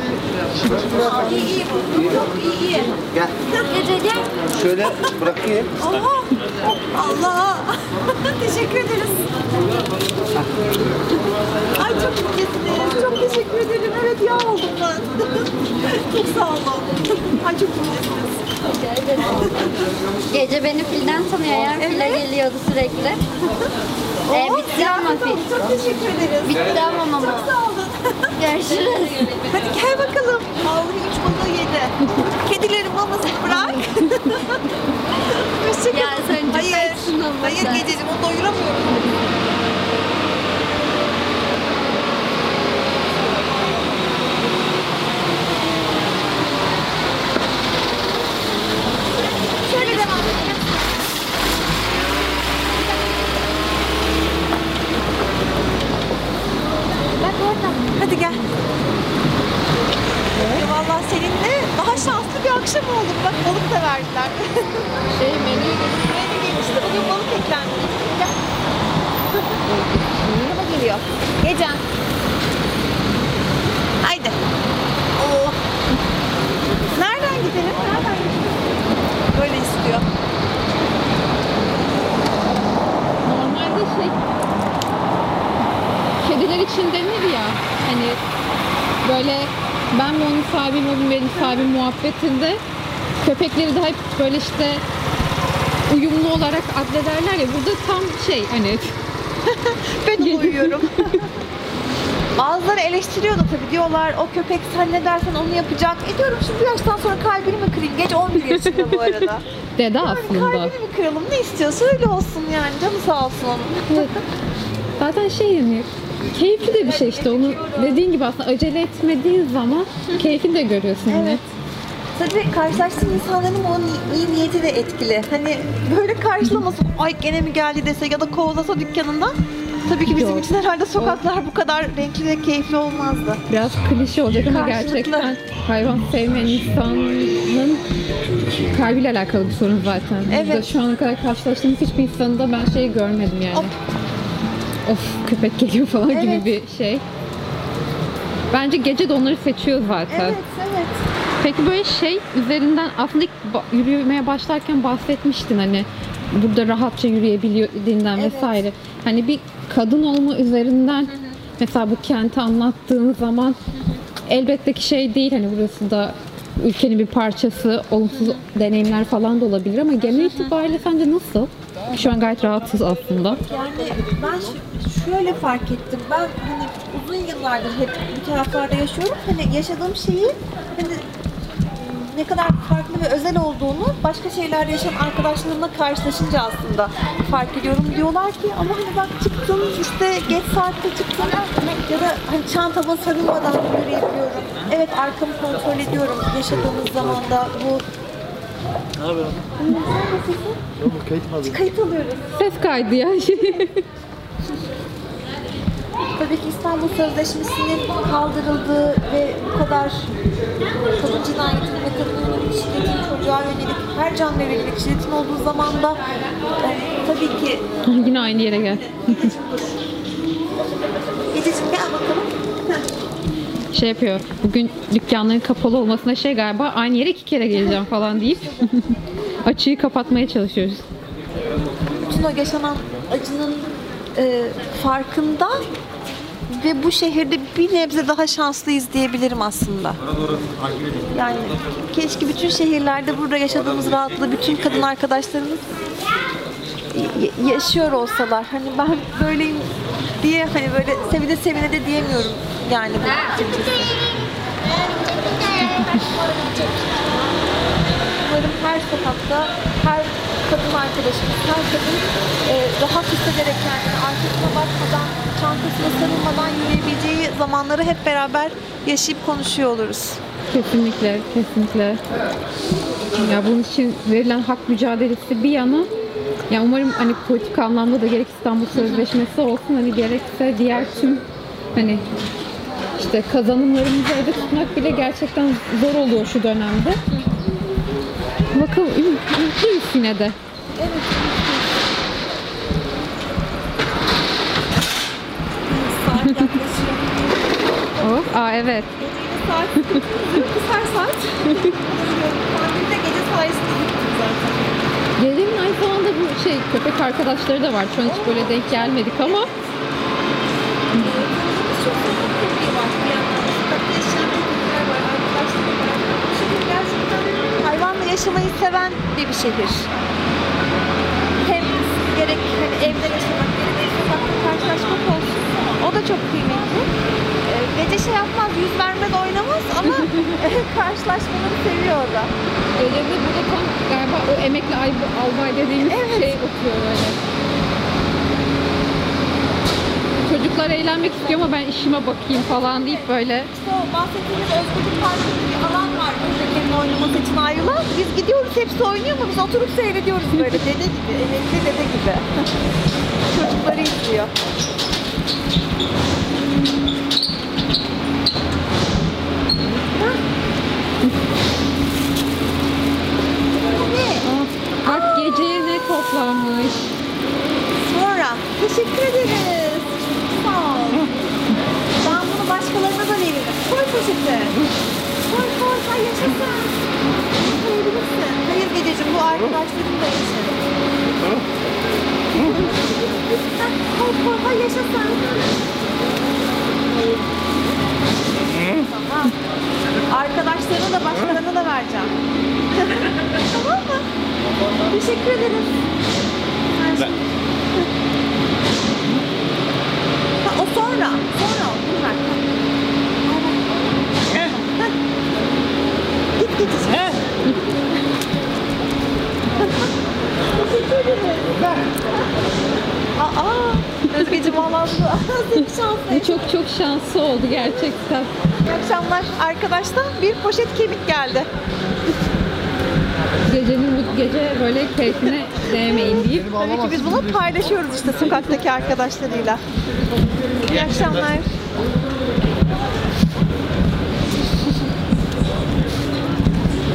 şimdi Aa, iyi iyi bu. Yok iyi iyi. Gel. Gece gel. Şöyle bırakayım. Oo. Allah. <laughs> teşekkür ederiz. Ay çok incesiniz. Çok teşekkür ederim. Evet yağ oldum ben. <laughs> çok sağ olun. Ay çok incesiniz. Gece beni filden tanıyor. File Evet. geliyordu sürekli. Ee, bitti ama fil. Çok teşekkür ederiz. Bitti ama mama. Çok sağ olun. Görüşürüz. Hadi gel bakalım. Vallahi üç balığı yedi. Kedilerin mamasını bırak. <laughs> Hoşçakal. Ya sen Hayır. Hayır gececiğim onu doyuramıyorum. Şöyle devam edelim. Bak orada. Hadi gel. Ya vallahi seninle daha şanslı bir akşam oldu. Bak balık da verdiler. <laughs> Şey menü Menü gelişti. Bugün balık eklendi. Gel. Yanıma geliyor. Gecem. Haydi. Oo. Nereden gidelim? Nereden gidelim? Böyle istiyor. Normalde şey kediler için denir ya hani böyle ben mi onun sahibiyim, o mu benim sahibim muhabbetinde köpekleri de hep böyle işte uyumlu olarak addederler ya burada tam şey hani <laughs> Ben uyuyorum. <laughs> Bazıları eleştiriyor da tabii diyorlar o köpek sen ne dersen onu yapacak. E diyorum şimdi bu yaştan sonra kalbini mi kırayım? Geç 11 yaşında bu arada. <laughs> dede Yani aslında. kalbini mi kıralım ne istiyorsa öyle olsun yani canı sağ olsun onun. Evet. Zaten şey yani keyifli de bir şey işte onu dediğin gibi aslında acele etmediğin zaman keyfini de görüyorsun yine. Evet. Tabii karşılaştığın insanların o ni- iyi niyeti de etkili. Hani böyle karşılamasın, ay gene mi geldi dese ya da kovalasa dükkanından. Tabii ki bizim Yok. için herhalde sokaklar bu kadar renkli ve keyifli olmazdı. Biraz klişe olacak ama Karşılıklı. gerçekten hayvan sevmeyen insanın kalbiyle alakalı bir sorun zaten. Evet. şu ana kadar karşılaştığımız hiçbir insanda ben şey görmedim yani. Hop. Of köpek geliyor falan gibi Evet. bir şey. Bence gece de onları seçiyor zaten. Evet, evet. Peki böyle şey üzerinden aslında yürümeye başlarken bahsetmiştin hani burada rahatça yürüyebildiğinden Evet. vesaire. Hani bir kadın olma üzerinden mesela bu kenti anlattığın zaman elbette ki şey değil hani burası da ülkenin bir parçası olumsuz deneyimler falan da olabilir ama genel itibariyle sence nasıl? Şu an gayet rahatız aslında. Yani ben şöyle fark ettim. Ben hani uzun yıllardır hep bu taraflarda yaşıyorum. Hani yaşadığım şeyi hani ne kadar farklı ve özel olduğunu başka şeylerde yaşayan arkadaşlarımla karşılaşınca aslında fark ediyorum. Diyorlar ki ama hani bak çıktın işte geç saatte çıktın ya da hani çantama sarılmadan yürüyebiliyorum. Evet arkamı kontrol ediyorum yaşadığımız zamanda bu Ne haber? kayıt alıyoruz. Ses kaydı ya. Tabii ki İstanbul Sözleşmesi'nin kaldırıldığı ve bu kadar kadın cinayetinin ve kadına yönelik şiddetin, çocuğa yönelik, her canlıya yönelik şiddetin olduğu zaman da e, tabii ki Yine aynı yere gel. Gececiğim gel bakalım. <laughs> şey yapıyor. Bugün dükkanların kapalı olmasına şey galiba aynı yere iki kere geleceğim falan deyip <laughs> açığı kapatmaya çalışıyoruz. Bütün o yaşanan acının e, farkında ve bu şehirde bir nebze daha şanslıyız diyebilirim aslında. Yani keşke bütün şehirlerde burada yaşadığımız rahatlığı bütün kadın arkadaşlarımız yaşıyor olsalar. Hani ben böyleyim diye hani böyle sevine sevine de diyemiyorum yani. <laughs> Umarım her sokakta, her kadın arkadaşımız, her kadın e, rahat hissederek kendini arkasına bakmadan, çantasına sarılmadan yürüyebileceği zamanları hep beraber yaşayıp konuşuyor oluruz. Kesinlikle, kesinlikle. Ya bunun için verilen hak mücadelesi bir yana ya umarım hani politik anlamda da gerek İstanbul Sözleşmesi olsun hani gerekse diğer tüm hani işte kazanımlarımızı evde tutmak bile gerçekten zor oluyor şu dönemde. Bakalım üm- ümitliyiz yine de. Saat yaklaşıyor. <laughs> Oh, aa evet. saat, kısar saat. Pandemide <laughs> gece sayesinde. Gecenin aynı zamanda bu şey köpek arkadaşları da var. Şu an hiç böyle denk gelmedik ama hayvanla yaşamayı seven bir, bir şehir. Hem gerek hani evde yaşamak, gerek sokakta karşılaşmak olsun. O da çok kıymetli. Ee, Gece şey yapmaz, yüz vermez, oynamaz ama <laughs> <laughs> karşılaşmaları seviyor o da. gecede burada tam galiba o emekli ay- albay dediğimiz şey oturuyor böyle. Çocuklar eğlenmek istiyor ama ben işime bakayım falan deyip böyle İşte o bahsettiğimiz Özgürlük Parkı gibi bir alan var köpeklerin oynaması için ayrılan. Biz gidiyoruz hepsi oynuyor ama biz oturup seyrediyoruz böyle <laughs> dede gibi, emekli dede gibi. Çocukları izliyor. Bak geceye ne toplanmış. Sonra teşekkür ederiz. Sağ ol. Ben bunu başkalarına da veririm. Koy poşete. Koy koy koy yaşasın. Koyabilirsin. Hayır Gedeciğim bu arkadaşlarım da yaşarım. Koy yaşasın. Tamam. Arkadaşlarına da başkalarına da vereceğim. tamam mı? Teşekkür. Her şey. Ha, o sonra. Sonra o. Ha. Git git. Ederim. Aa, Özgeciğim Allah'ım <laughs> seni şanslı. Çok çok şanslı oldu gerçekten. İyi akşamlar. Arkadaştan bir poşet kemik geldi. Gecenin bu gece böyle keyfine değmeyin deyip Tabii ki biz bunu paylaşıyoruz işte sokaktaki arkadaşlarıyla. İyi akşamlar.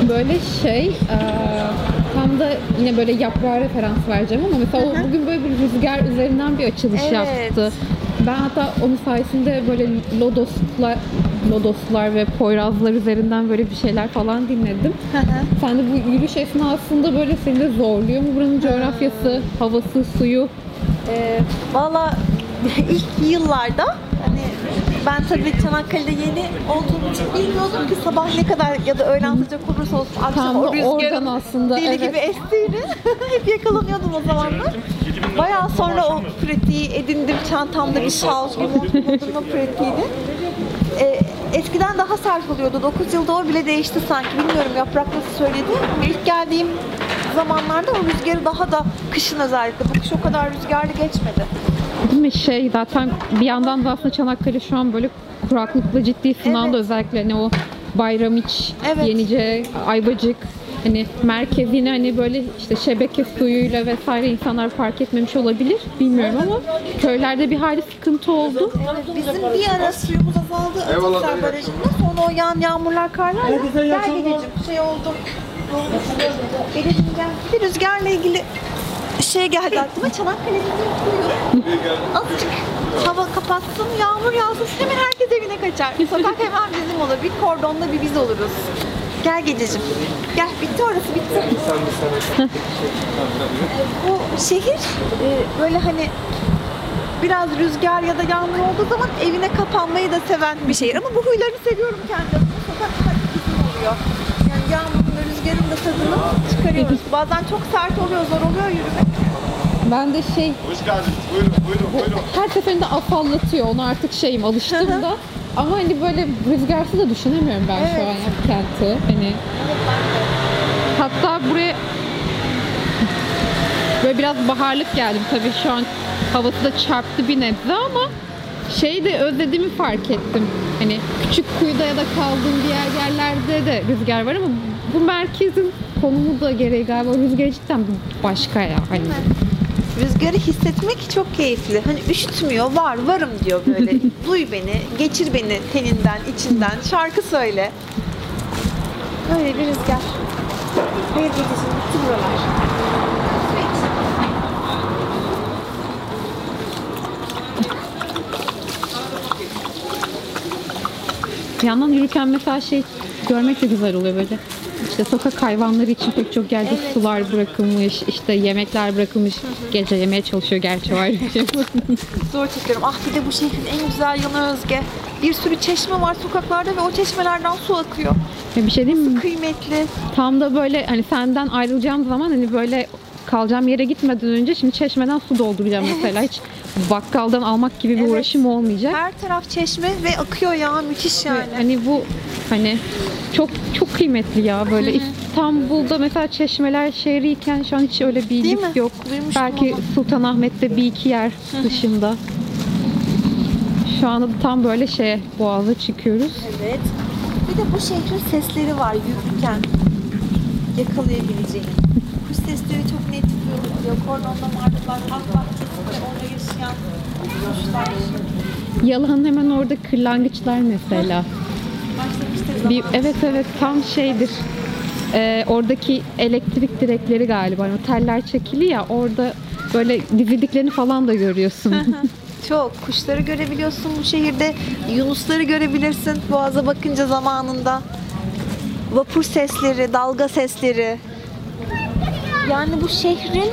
böyle şey eee, tam da yine böyle yaprağa referans vereceğim ama mesela o bugün böyle bir rüzgar üzerinden bir açılış Evet. yaptı. Ben hatta onun sayesinde böyle lodoslar, lodoslar ve poyrazlar üzerinden böyle bir şeyler falan dinledim. Sen de bu yürüyüş esnasında böyle seni de zorluyor mu buranın coğrafyası, havası, suyu? Ee, Valla <laughs> ilk yıllarda hani ben tabii Çanakkale'de yeni olduğum için bilmiyordum ki sabah ne kadar ya da öğlen sıcak olursa olsun akşam Tam o rüzgarın aslında, deli evet. gibi estiğini <laughs> hep yakalanıyordum o zamanlar. Bayağı sonra o pratiği edindim çantamda bir şal, bir mont bulundurma pratiğini. Ee, eskiden daha sert oluyordu. 9 yılda o bile değişti sanki. Bilmiyorum yaprak nasıl söyledi. Ama ilk geldiğim zamanlarda o rüzgarı daha da kışın özellikle. Bu kış o kadar rüzgarlı geçmedi. Değil mi? Şey zaten bir yandan da aslında Çanakkale şu an böyle kuraklıkla ciddi sınavda Evet. özellikle hani o Bayramiç, Evet. Yenice, Ayvacık hani merkezini hani böyle işte şebeke suyuyla vesaire insanlar fark etmemiş olabilir. Bilmiyorum ama köylerde bir hali sıkıntı oldu. Evet, bizim bir ara suyumuz azaldı Atikler Barajı'nda. Sonra o yağan yağmurlar, karlar gel Gedeciğim şey oldu. Bir rüzgarla ilgili şey geldi aklıma. Çanakkale'nin kuyu. Azıcık hava kapatsın, yağmur yağsın hemen herkes evine kaçar. Sokak hemen bizim olur. Bir kordonda bir biz oluruz. Gel Gedeciğim. Gel bitti orası bitti. Bu şehir e, böyle hani biraz rüzgar ya da yağmur olduğu zaman evine kapanmayı da seven bir şehir. Ama bu huylarını seviyorum kendim. Sokak bizim oluyor. Yani yağmurun rüzgarın da tadını çıkarıyoruz. Bazen çok sert oluyor, zor oluyor yürümek. Ben de şey Hoş geldiniz. Buyurun, buyurun, buyurun. her seferinde afallatıyor. Onu artık şeyim alıştım da. Ama hani böyle rüzgarsız da düşünemiyorum ben şu Evet. an ya kenti. Hani hatta buraya Böyle biraz baharlık geldim tabii şu an havası da çarptı bir nebze ama şey de özlediğimi fark ettim. Hani küçük kuyuda ya da kaldığım diğer yerlerde de rüzgar var ama bu merkezin konumu da gereği galiba rüzgar cidden başka ya. Hani Rüzgarı hissetmek çok keyifli. Hani üşütmüyor, var, varım diyor böyle. <laughs> Duy beni, geçir beni teninden, içinden, şarkı söyle. Böyle bir rüzgar. Hayır gecesi bitti buralar. Bir yandan yürürken mesela şey görmek de güzel oluyor böyle. İşte sokak hayvanları için pek çok yerde sular bırakılmış, işte yemekler bırakılmış. Gece yemeye çalışıyor gerçi var şey. <laughs> Zor çekiyorum. Ah bir de bu şehrin en güzel yanı Özge. Bir sürü çeşme var sokaklarda ve o çeşmelerden su akıyor. Ya bir şey diyeyim mi? Kıymetli. Tam da böyle hani senden ayrılacağım zaman hani böyle kalacağım yere gitmeden önce şimdi çeşmeden su dolduracağım <laughs> mesela. Hiç bakkaldan almak gibi bir Evet. uğraşım olmayacak. Her taraf çeşme ve akıyor ya. Müthiş yani. Hani bu hani çok çok kıymetli ya böyle İstanbul'da mesela çeşmeler şehriyken şu an hiç öyle bir Değil mi? yok. Duymuştum Belki onu. Sultanahmet'te bir iki yer dışında. Şu anda da tam böyle şeye boğaza çıkıyoruz. Evet. Bir de bu şehrin sesleri var yürürken yakalayabileceğin. Sesleri çok net duyuluyor. Kornonda martılar, halk bahçesinde orada yaşayan kuşlar. Yalanın hemen orada kırlangıçlar mesela. Başlamıştır Bir, evet evet tam şeydir. Ee, oradaki elektrik direkleri galiba. O teller çekili ya orada böyle dizildiklerini falan da görüyorsun. <laughs> Çok. Kuşları görebiliyorsun bu şehirde. Yunusları görebilirsin boğaza bakınca zamanında. Vapur sesleri, dalga sesleri. Yani bu şehrin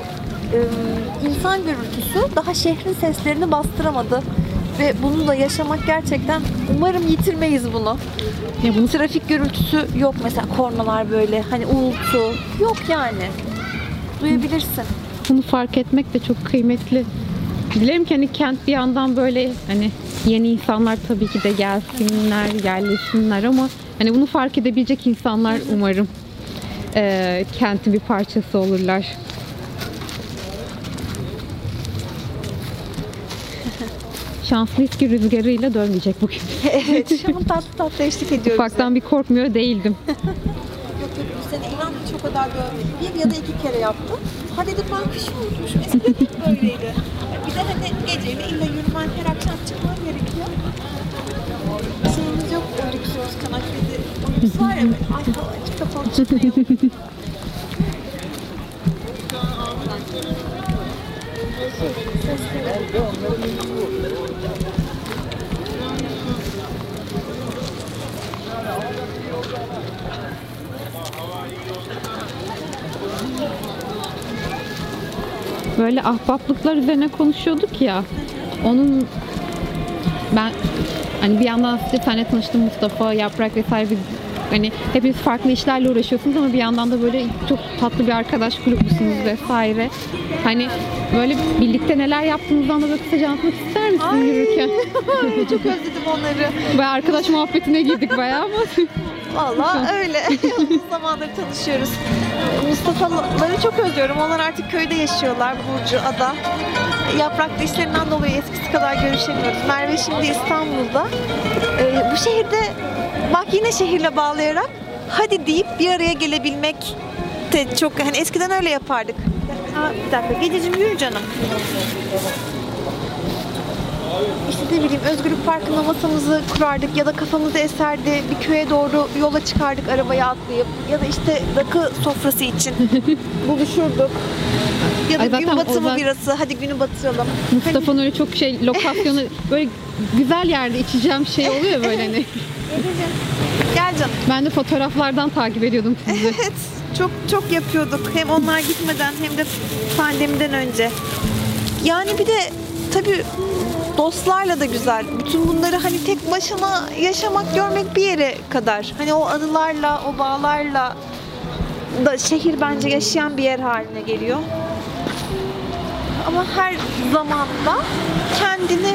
e, insan gürültüsü daha şehrin seslerini bastıramadı. Ve bunu da yaşamak gerçekten umarım yitirmeyiz bunu. ya bunu Trafik gürültüsü yok mesela kornalar böyle hani uğultu yok yani. Duyabilirsin. bunu fark etmek de çok kıymetli. Dilerim ki hani kent bir yandan böyle hani yeni insanlar tabii ki de gelsinler, yerleşsinler ama hani bunu fark edebilecek insanlar umarım eee kentin bir parçası olurlar. <laughs> Şanslıyız ki rüzgarıyla dönmeyecek bugün. evet <laughs> şu an tatlı tatlı eşlik ediyoruz. Ufaktan bir korkmuyor değildim. <laughs> Yok yok bu sene inan hiç o kadar görmedim. Bir ya da iki kere yaptım. Ha dedim ben kışın unutmuşum. Eskiden böyleydi. Bir de hani geceyle illa yürümen her akşam çıkman gerekiyor. Şeyimiz yok o lüks Özkan Akbedi. Böyle ahbaplıklar üzerine konuşuyorduk ya. Onun ben hani bir yandan size tane tanıştım Mustafa, Yaprak vesaire biz hani hepiniz farklı işlerle uğraşıyorsunuz ama bir yandan da böyle çok tatlı bir arkadaş grubusunuz vesaire. Hani böyle birlikte neler yaptığınızdan da böyle kısaca anlatmak ister misin yürürken? Ay, çok özledim onları. <laughs> Ve arkadaş muhabbetine girdik bayağı ama <laughs> Valla öyle. Uzun zamandır tanışıyoruz. Mustafa'ları çok özlüyorum. Onlar artık köyde yaşıyorlar. Burcu, Ada. Yapraklı işlerinden dolayı eskisi kadar görüşemiyoruz. Merve şimdi İstanbul'da. Ee, bu şehirde bak yine şehirle bağlayarak hadi deyip bir araya gelebilmek de çok hani eskiden öyle yapardık. Ha, bir dakika gececiğim yürü canım. İşte ne bileyim Özgürlük Parkı'nda masamızı kurardık ya da kafamızı eserdi bir köye doğru yola çıkardık arabaya atlayıp ya da işte rakı sofrası için <laughs> buluşurduk. Ya da Ay gün batımı o zaman- birası hadi günü batıralım. Mustafa'nın öyle çok şey lokasyonu böyle güzel yerde içeceğim şey oluyor böyle hani. <laughs> Gel canım. Ben de fotoğraflardan takip ediyordum sizi. <laughs> Evet çok çok yapıyorduk hem onlar gitmeden hem de pandemiden önce. Yani bir de tabii dostlarla da güzel. Bütün bunları hani tek başına yaşamak, görmek bir yere kadar. Hani o anılarla, o bağlarla da şehir bence yaşayan bir yer haline geliyor. Ama her zamanda kendini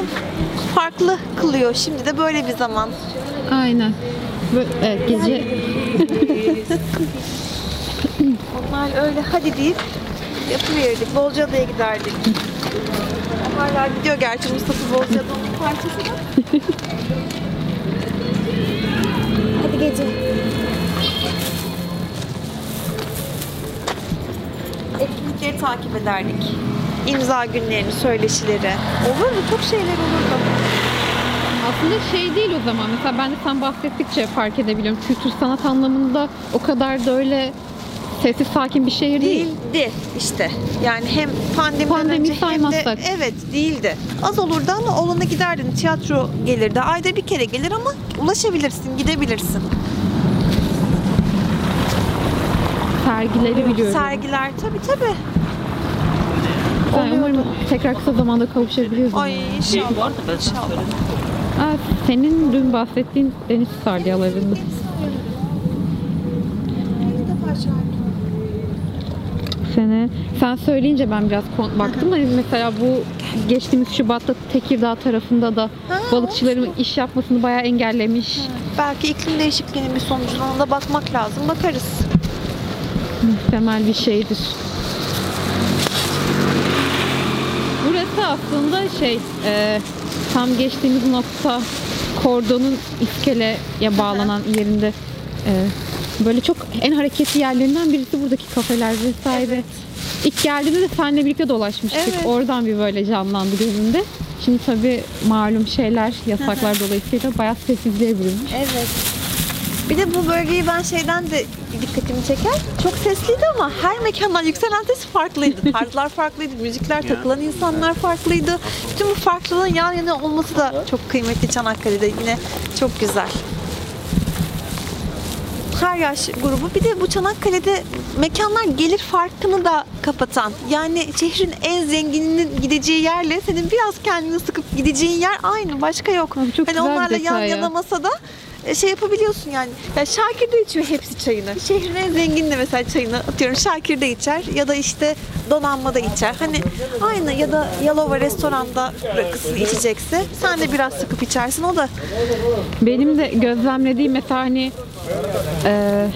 farklı kılıyor. Şimdi de böyle bir zaman. Aynen. Evet, gece Onlar öyle hadi deyip yapıverirdik. Bolca'da'ya giderdik. Hala gidiyor gerçi Mustafa Bolca'da'nın bir parçası da. <laughs> Hadi gece. Etkinlikleri takip ederdik. İmza günlerini, söyleşileri. Olur mu? Çok şeyler olurdu. Aslında şey değil o zaman. Mesela ben de sen bahsettikçe fark edebiliyorum. Kültür sanat anlamında o kadar da öyle sessiz sakin bir şehir değil. Değildi işte. Yani hem pandemiden Pandemi önce hem de saymazsak. evet değildi. Az olurdu ama olana giderdin. Tiyatro gelirdi. Ayda bir kere gelir ama ulaşabilirsin, gidebilirsin. Sergileri biliyorum. Sergiler tabii tabii. Ben umarım tekrar kısa zamanda kavuşabiliriz. Ay Şey inşallah. var da ben sana inşallah. söyledim. Aa, senin dün bahsettiğin deniz sardiyalarını. Sene. Sen söyleyince ben biraz baktım da mesela bu geçtiğimiz Şubat'ta Tekirdağ tarafında da Ha, balıkçıların iş yapmasını bayağı engellemiş. Belki iklim değişikliğinin bir sonucuna da bakmak lazım. Bakarız. Muhtemel bir şeydir. Burası aslında şey e, tam geçtiğimiz nokta kordonun iskeleye bağlanan yerinde e, böyle çok en hareketli yerlerinden birisi buradaki kafeler vesaire. İlk geldiğimde de seninle birlikte dolaşmıştık. Evet. Oradan bir böyle canlandı gözümde. Şimdi tabii malum şeyler, yasaklar dolayısıyla bayağı sessizliğe bürünmüş. Evet. Bir de bu bölgeyi ben şeyden de dikkatimi çeker. Çok sesliydi ama her mekandan yükselen ses farklıydı. <laughs> Tarzlar farklıydı, müzikler, takılan insanlar farklıydı. Bütün bu farklılığın yan yana olması da çok kıymetli Çanakkale'de yine çok güzel. Her yaş grubu. Bir de bu Çanakkale'de mekanlar gelir farkını da kapatan. Yani şehrin en zengininin gideceği yerle senin biraz kendini sıkıp gideceğin yer aynı. Başka yok. Çok hani onlarla yan ya. yana masada e, şey yapabiliyorsun yani. Ya Şakir de içiyor hepsi çayını. Şehrin en zengin de mesela çayını atıyorum Şakir de içer ya da işte donanma da içer. Hani aynı ya da Yalova restoranda rakısını içecekse sen de biraz sıkıp içersin o da Benim de gözlemlediğim mesela hani e,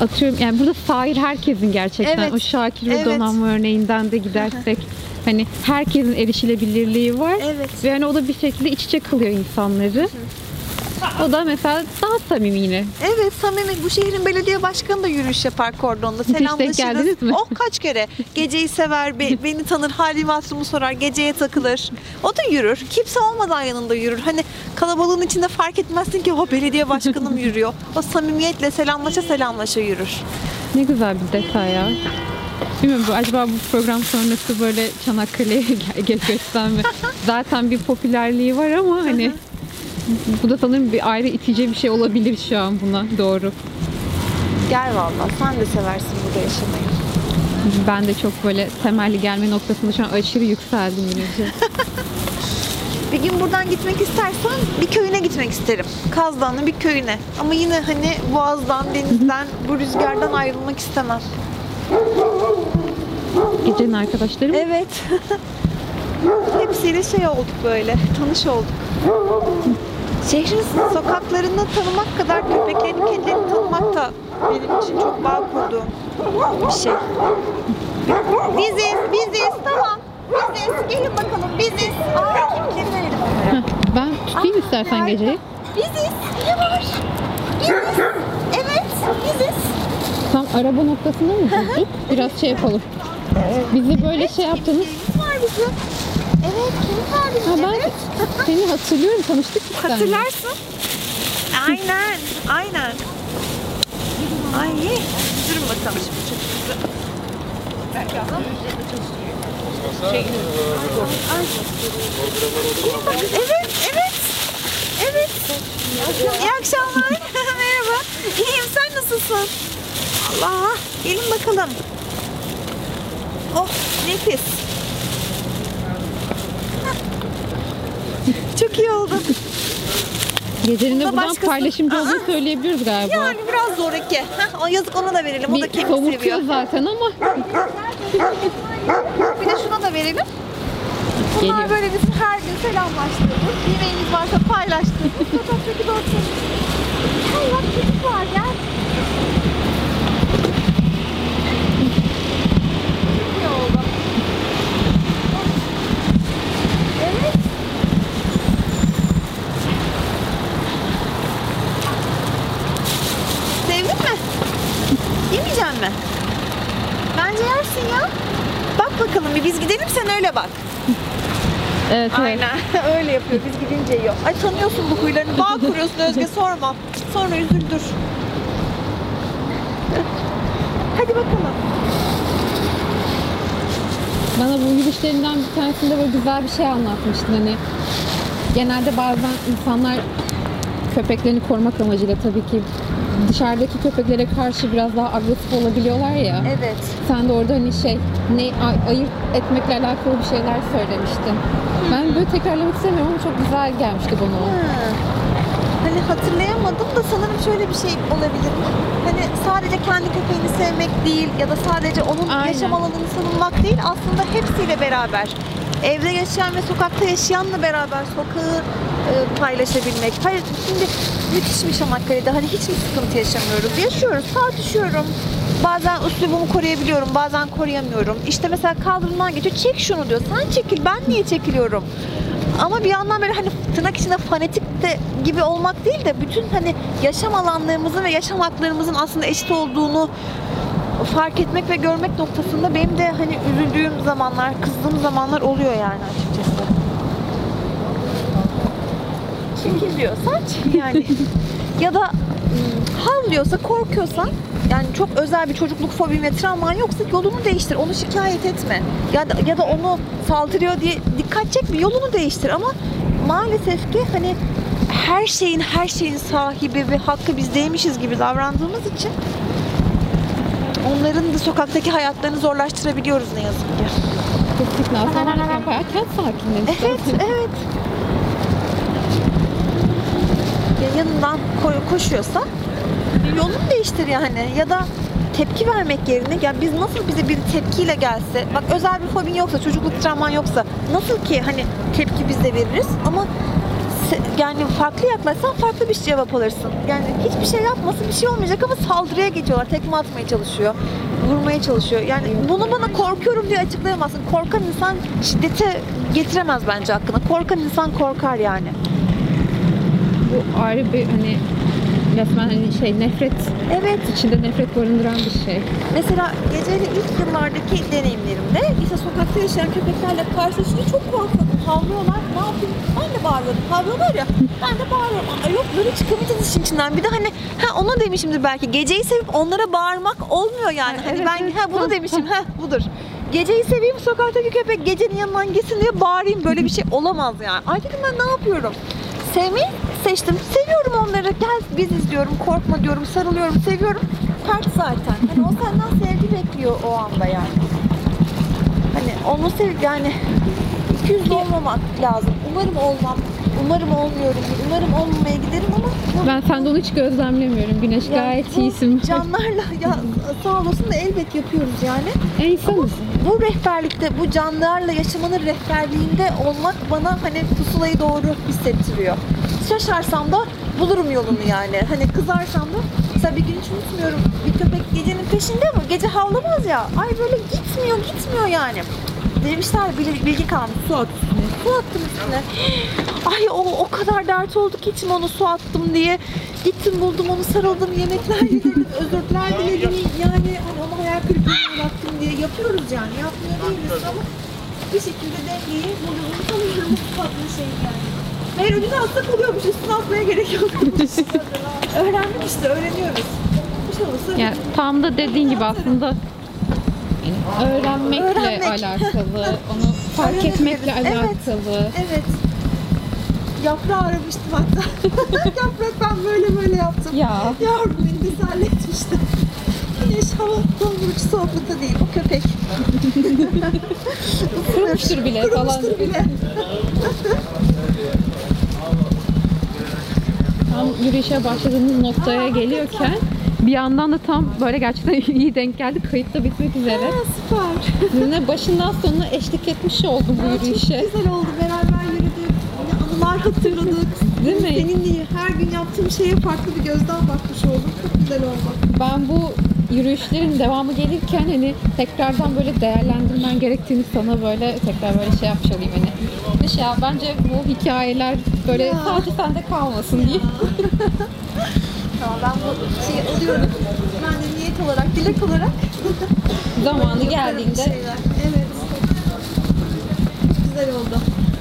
atıyorum yani burada sahil herkesin gerçekten Evet. o Şakir ve Evet. donanma örneğinden de gidersek hani herkesin erişilebilirliği var Evet. ve hani o da bir şekilde iç içe kılıyor insanları. O da mesela daha samimi yine. Evet samimi bu şehrin belediye başkanı da yürüyüş yapar kordonda selamlaşırız. geldiniz mi? Oh kaç kere geceyi sever be- <laughs> beni tanır halimi hatırımı sorar geceye takılır. O da yürür kimse olmadan yanında yürür. Hani kalabalığın içinde fark etmezsin ki o belediye başkanım <laughs> yürüyor. O samimiyetle selamlaşa selamlaşa yürür. Ne güzel bir detay ya. Bilmiyorum bu, acaba bu program sonrası böyle Çanakkale'ye <laughs> gel- gel göçsem mi? Zaten bir popülerliği var ama hani bu da sanırım bir ayrı itici bir şey olabilir şu an buna doğru. Gel vallahi sen de seversin burada yaşamayı. Ben de çok böyle temelli gelme noktasında şu an aşırı yükseldim yine. <laughs> Bir gün buradan gitmek istersen bir köyüne gitmek isterim. Kaz Dağı'nın bir köyüne. Ama yine hani boğazdan, denizden, bu rüzgardan ayrılmak istemem. Gecenin arkadaşlarım. Evet. <laughs> Hepsiyle şey olduk böyle, tanış olduk. <laughs> Şehrin sokaklarını tanımak kadar köpeklerini, kedilerini tanımak da benim için çok bağ kurduğum bir şey. Biziz, biziz, tamam. Biziz, gelin bakalım, biziz. Aa, verelim onlara. Ben tutayım istersen geceyi. Biziz, var? Biziz, evet, biziz. Tam araba noktasında mı durduk? Biraz şey yapalım. Bizi böyle şey yaptınız. Var bizim. Evet, kimlik var bizim. Ha, ben evet. seni hatırlıyorum tanıştık biz seninle. Hatırlarsın. Aynen, aynen. Ay, durun bakalım şimdi çocukları. Ay. Evet, evet. Evet. İyi akşamlar. <laughs> Merhaba. İyiyim, sen nasılsın? Allah, gelin bakalım. Oh, nefis. Çok iyi oldu. Gecenin de Bunda buradan başkası- paylaşımcı olduğunu Aa. söyleyebiliyoruz galiba. Yani biraz zor iki. Heh, o yazık ona da verelim. O da bir kemik seviyor. zaten ama Bir de şuna da verelim. Bunlar Geliyor. böyle bizim her gün selamlaştığımız, yemeğimiz varsa paylaştığımız sokaktaki dostlarımız. Gel bak çocuk var gel. mi? Bence yersin ya. Bak bakalım bir biz gidelim sen öyle bak. Evet, evet. Aynen <laughs> öyle yapıyor biz gidince yiyor. Ay tanıyorsun bu huylarını. Bağ kuruyorsun Özge sorma. Sonra üzüldür. <laughs> Hadi bakalım. Bana bu yürüyüşlerinden bir tanesinde böyle güzel bir şey anlatmıştın hani. Genelde bazen insanlar köpeklerini korumak amacıyla tabii ki dışarıdaki köpeklere karşı biraz daha agresif olabiliyorlar ya. Evet. Sen de orada hani şey ne ay- ayırt etmekle alakalı bir şeyler söylemiştin. Ben böyle tekrarlamak istemiyorum ama çok güzel gelmişti bana. Ha. Hani hatırlayamadım da sanırım şöyle bir şey olabilir. Hani sadece kendi köpeğini sevmek değil ya da sadece onun Aynen. yaşam alanını savunmak değil aslında hepsiyle beraber evde yaşayan ve sokakta yaşayanla beraber sokağı e, paylaşabilmek. Hayır şimdi müthişmiş Çanakkale'de hani hiç mi sıkıntı yaşamıyoruz? Yaşıyoruz, tartışıyorum. Bazen üslubumu koruyabiliyorum, bazen koruyamıyorum. İşte mesela kaldırımdan geçiyor, çek şunu diyor. Sen çekil, ben niye çekiliyorum? Ama bir yandan böyle hani tırnak içinde fanatik de gibi olmak değil de bütün hani yaşam alanlarımızın ve yaşam haklarımızın aslında eşit olduğunu fark etmek ve görmek noktasında benim de hani üzüldüğüm zamanlar, kızdığım zamanlar oluyor yani açıkçası. Çekil diyorsan çekil yani. <laughs> ya da ım, havlıyorsa, korkuyorsan yani çok özel bir çocukluk fobin ve travman yoksa yolunu değiştir. Onu şikayet etme. Ya da, ya da onu saldırıyor diye dikkat çekme. Yolunu değiştir ama maalesef ki hani her şeyin her şeyin sahibi ve hakkı bizdeymişiz gibi davrandığımız için onların da sokaktaki hayatlarını zorlaştırabiliyoruz ne yazık ki. Kesinlikle aslında bayağı kent sakinleri. Evet, evet. Ya yanından ko- koşuyorsa yolunu değiştir yani ya da tepki vermek yerine ya biz nasıl bize bir tepkiyle gelse bak özel bir fobin yoksa çocukluk travman yoksa nasıl ki hani tepki biz de veririz ama yani farklı yaklaşsan farklı bir cevap alırsın. Yani hiçbir şey yapmasın bir şey olmayacak ama saldırıya geçiyorlar. Tekme atmaya çalışıyor. Vurmaya çalışıyor. Yani bunu bana korkuyorum diye açıklayamazsın. Korkan insan şiddete getiremez bence aklına. Korkan insan korkar yani. Bu ayrı bir hani resmen hani şey nefret Evet. içinde nefret barındıran bir şey. Mesela geceyle ilk yıllardaki deneyimlerimde işte sokakta yaşayan köpeklerle karşılaşınca çok korkuyordum. Havlıyorlar. Ne yapayım? Ben de bağırıyordum. Havlıyorlar ya. Ben de bağırıyorum. Aa, yok böyle çıkamayacağız işin içinden. Bir de hani ha onu demişimdir belki. Geceyi sevip onlara bağırmak olmuyor yani. Ha, Hani evet, ben evet. ha bunu demişim. Ha <laughs> budur. Geceyi seveyim sokaktaki köpek gecenin yanından gitsin diye bağırayım. Böyle bir şey olamaz yani. Ay dedim ben ne yapıyorum? Sevmeyi seçtim. Seviyorum onları. Gel biz izliyorum. Korkma diyorum. Sarılıyorum. Seviyorum. Part zaten. Hani o senden sevgi bekliyor o anda yani. Hani onu sev yani 200 olmamak lazım. Umarım olmam. Umarım olmuyorum. Umarım olmamaya giderim ama Ben sende onu hiç gözlemlemiyorum. Güneş ya gayet bu iyisin. <laughs> Canlarla ya sağ olasın da elbet yapıyoruz yani. E, insanız. Bu rehberlikte, bu canlılarla yaşamanın rehberliğinde olmak bana hani pusulayı doğru hissettiriyor. Şaşarsam da bulurum yolunu yani. Hani kızarsam da mesela bir gün hiç unutmuyorum. Bir köpek gecenin peşinde ama gece havlamaz ya. Ay böyle gitmiyor, gitmiyor yani. Demişler bilgi, bilgi kalmış su at üstüne. Su attım üstüne. <gasps> Ay o, o kadar dert oldu ki içim onu su attım diye. Gittim buldum onu sarıldım yemekler yedirdim <laughs> özürler diledim. Yani onu hayal kırıklığına uğrattım diye yapıyoruz yani. Yapmıyor değiliz ama bir şekilde dengeyi buluyoruz. Tanıyorum bu tatlı şey yani. Meğer önüne atsak oluyormuş. Üstüne atmaya gerek yokmuş. <laughs> Öğrendik işte öğreniyoruz. Bir şey olursa Yani tam da dediğin gibi aslında yani öğrenmekle Öğrenmek. alakalı, <laughs> onu fark Öğrenebiliriz. etmekle Evet. alakalı. Evet. Yaprağı aramıştım hatta. <laughs> Yaprak ben böyle böyle yaptım. Ya. Yavrum beni teselli etmişti. Güneş hava dondurucu soğukluğunda değil. O köpek. Kurumuştur bile falan. Kurumuştur bile. Tam yürüyüşe başladığımız noktaya geliyorken bir yandan da tam böyle gerçekten <laughs> iyi denk geldi. Kayıt da bitmek üzere. Ha, süper. Sizinle başından sonuna eşlik etmiş oldum bu yürüyüşe. Çok güzel oldu. Beraber yürüdük. Yine anılar hatırladık. Değil mi? Seninle her gün yaptığım şeye farklı bir gözden bakmış oldum. Çok güzel oldu. Ben bu yürüyüşlerin devamı gelirken hani tekrardan böyle değerlendirmen gerektiğini sana böyle tekrar böyle şey yapmış olayım hani. Bir şey ya bence bu hikayeler böyle Ya. sadece sende kalmasın diye. <laughs> Tamam ben bu şeyi alıyorum. Ben de niyet olarak, dilek olarak <laughs> Zamanı geldiğinde şeyler. Evet. Çok güzel oldu.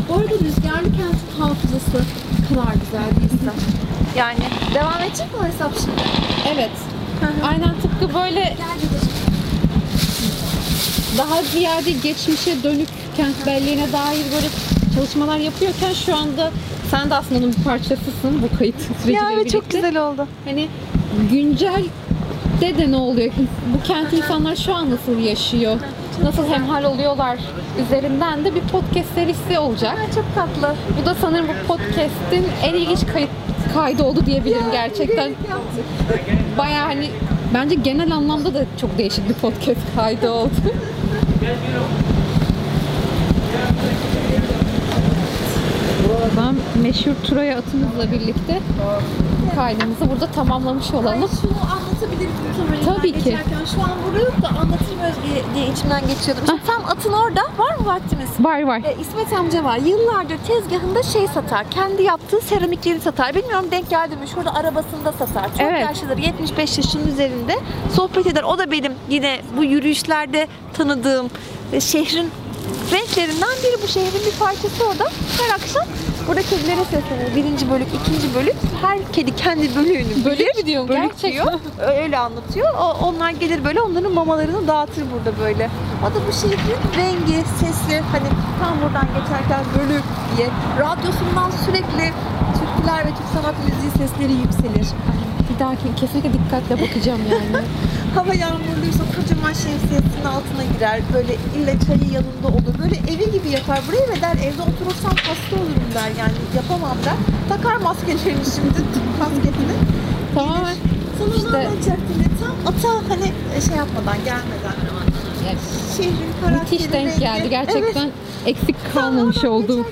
Bu arada rüzgarlı kentin hafızası kadar güzel değilse. Yani devam edecek mi hesap şimdi? evet. Aynen tıpkı böyle Gel gidelim. daha ziyade geçmişe dönük kent belleğine dair böyle çalışmalar yapıyorken şu anda sen de aslında onun bir parçasısın bu kayıt süreciyle Ya evet çok güzel oldu. Hani güncel de de ne oluyor? Bu kent insanlar şu an nasıl yaşıyor? Nasıl hemhal oluyorlar? Üzerinden de bir podcast serisi olacak. Ay, çok tatlı. Bu da sanırım bu podcast'in en ilginç kayıt kaydı oldu diyebilirim gerçekten. Bayağı hani bence genel anlamda da çok değişik bir podcast kaydı oldu. Ben meşhur Turaya atımızla birlikte kaydımızı burada tamamlamış Ay, olalım. şunu anlatabilirim muhtemelen Tabii ki. geçerken. Şu an burada yok da anlatırım Özge diye içimden geçiyordum. Şimdi tam atın orada. Var mı vaktimiz? Var var. E, İsmet amca var. Yıllardır tezgahında şey satar. Kendi yaptığı seramikleri satar. Bilmiyorum denk geldi mi? Şurada arabasında satar. Çok Evet. yaşlıdır. 75 yaşının üzerinde. Sohbet eder. O da benim yine bu yürüyüşlerde tanıdığım e, şehrin renklerinden biri. Bu şehrin bir parçası o da. Her akşam burada kedilere sesleniyor. Birinci bölük, ikinci bölük. Her kedi kendi bölüğünü Bölük bilir. mü diyorsun? Bölük Gerçekten. diyor. Öyle anlatıyor. O, onlar gelir böyle onların mamalarını dağıtır burada böyle. O da bu şehrin rengi, sesi hani tam buradan geçerken bölük diye radyosundan sürekli türküler ve Türk sanat müziği sesleri yükselir. Bir dahaki kesinlikle dikkatle bakacağım yani. <laughs> Hava yağmurluysa kocaman şemsiyesinin altına girer. Böyle ille çayı yanında olur. Böyle evi gibi yapar burayı ve der evde oturursam hasta olurum der yani yapamam der. Takar maskelerini şimdi <laughs> maskesini. Tamamen Sana İşte- ya tam ata hani şey yapmadan gelmeden. Şehrin karakteri müthiş denk rengi. geldi. Gerçekten Evet. eksik kalmamış Tam oldu.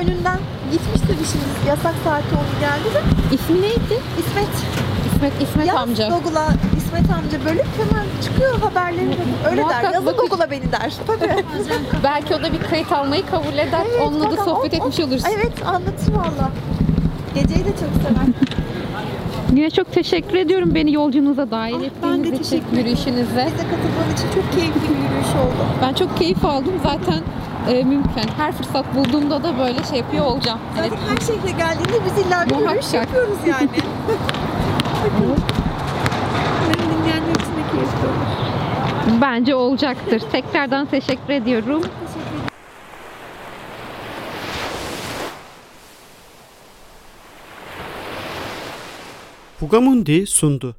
önünden gitmişti bir şimdi yasak saati oldu geldi de İsmi neydi? İsmet İsmet İsmet yaz amca. Google'a İsmet amca bölüp hemen çıkıyor haberleri öyle der. Muhakkak Yazın bakın. Google'a beni der. Tabii. <laughs> Belki o da bir kayıt almayı kabul eder. Evet, Onunla da sohbet O- etmiş oluruz. Evet anlatır valla. Geceyi de çok sever. Yine çok teşekkür ediyorum beni yolcunuza dahil Ah, ben de ettiğiniz için, yürüyüşünüze. Bize katıldığın için çok keyifli bir yürüyüş oldu. Ben çok keyif aldım. Zaten e, mümkün. Her fırsat bulduğumda da böyle şey yapıyor olacağım. Zaten her şehre geldiğinde biz illa bir yürüyüş Muhakkak. yapıyoruz yani. <laughs> Bence olacaktır. Tekrardan teşekkür ediyorum. Fugamundi sundu.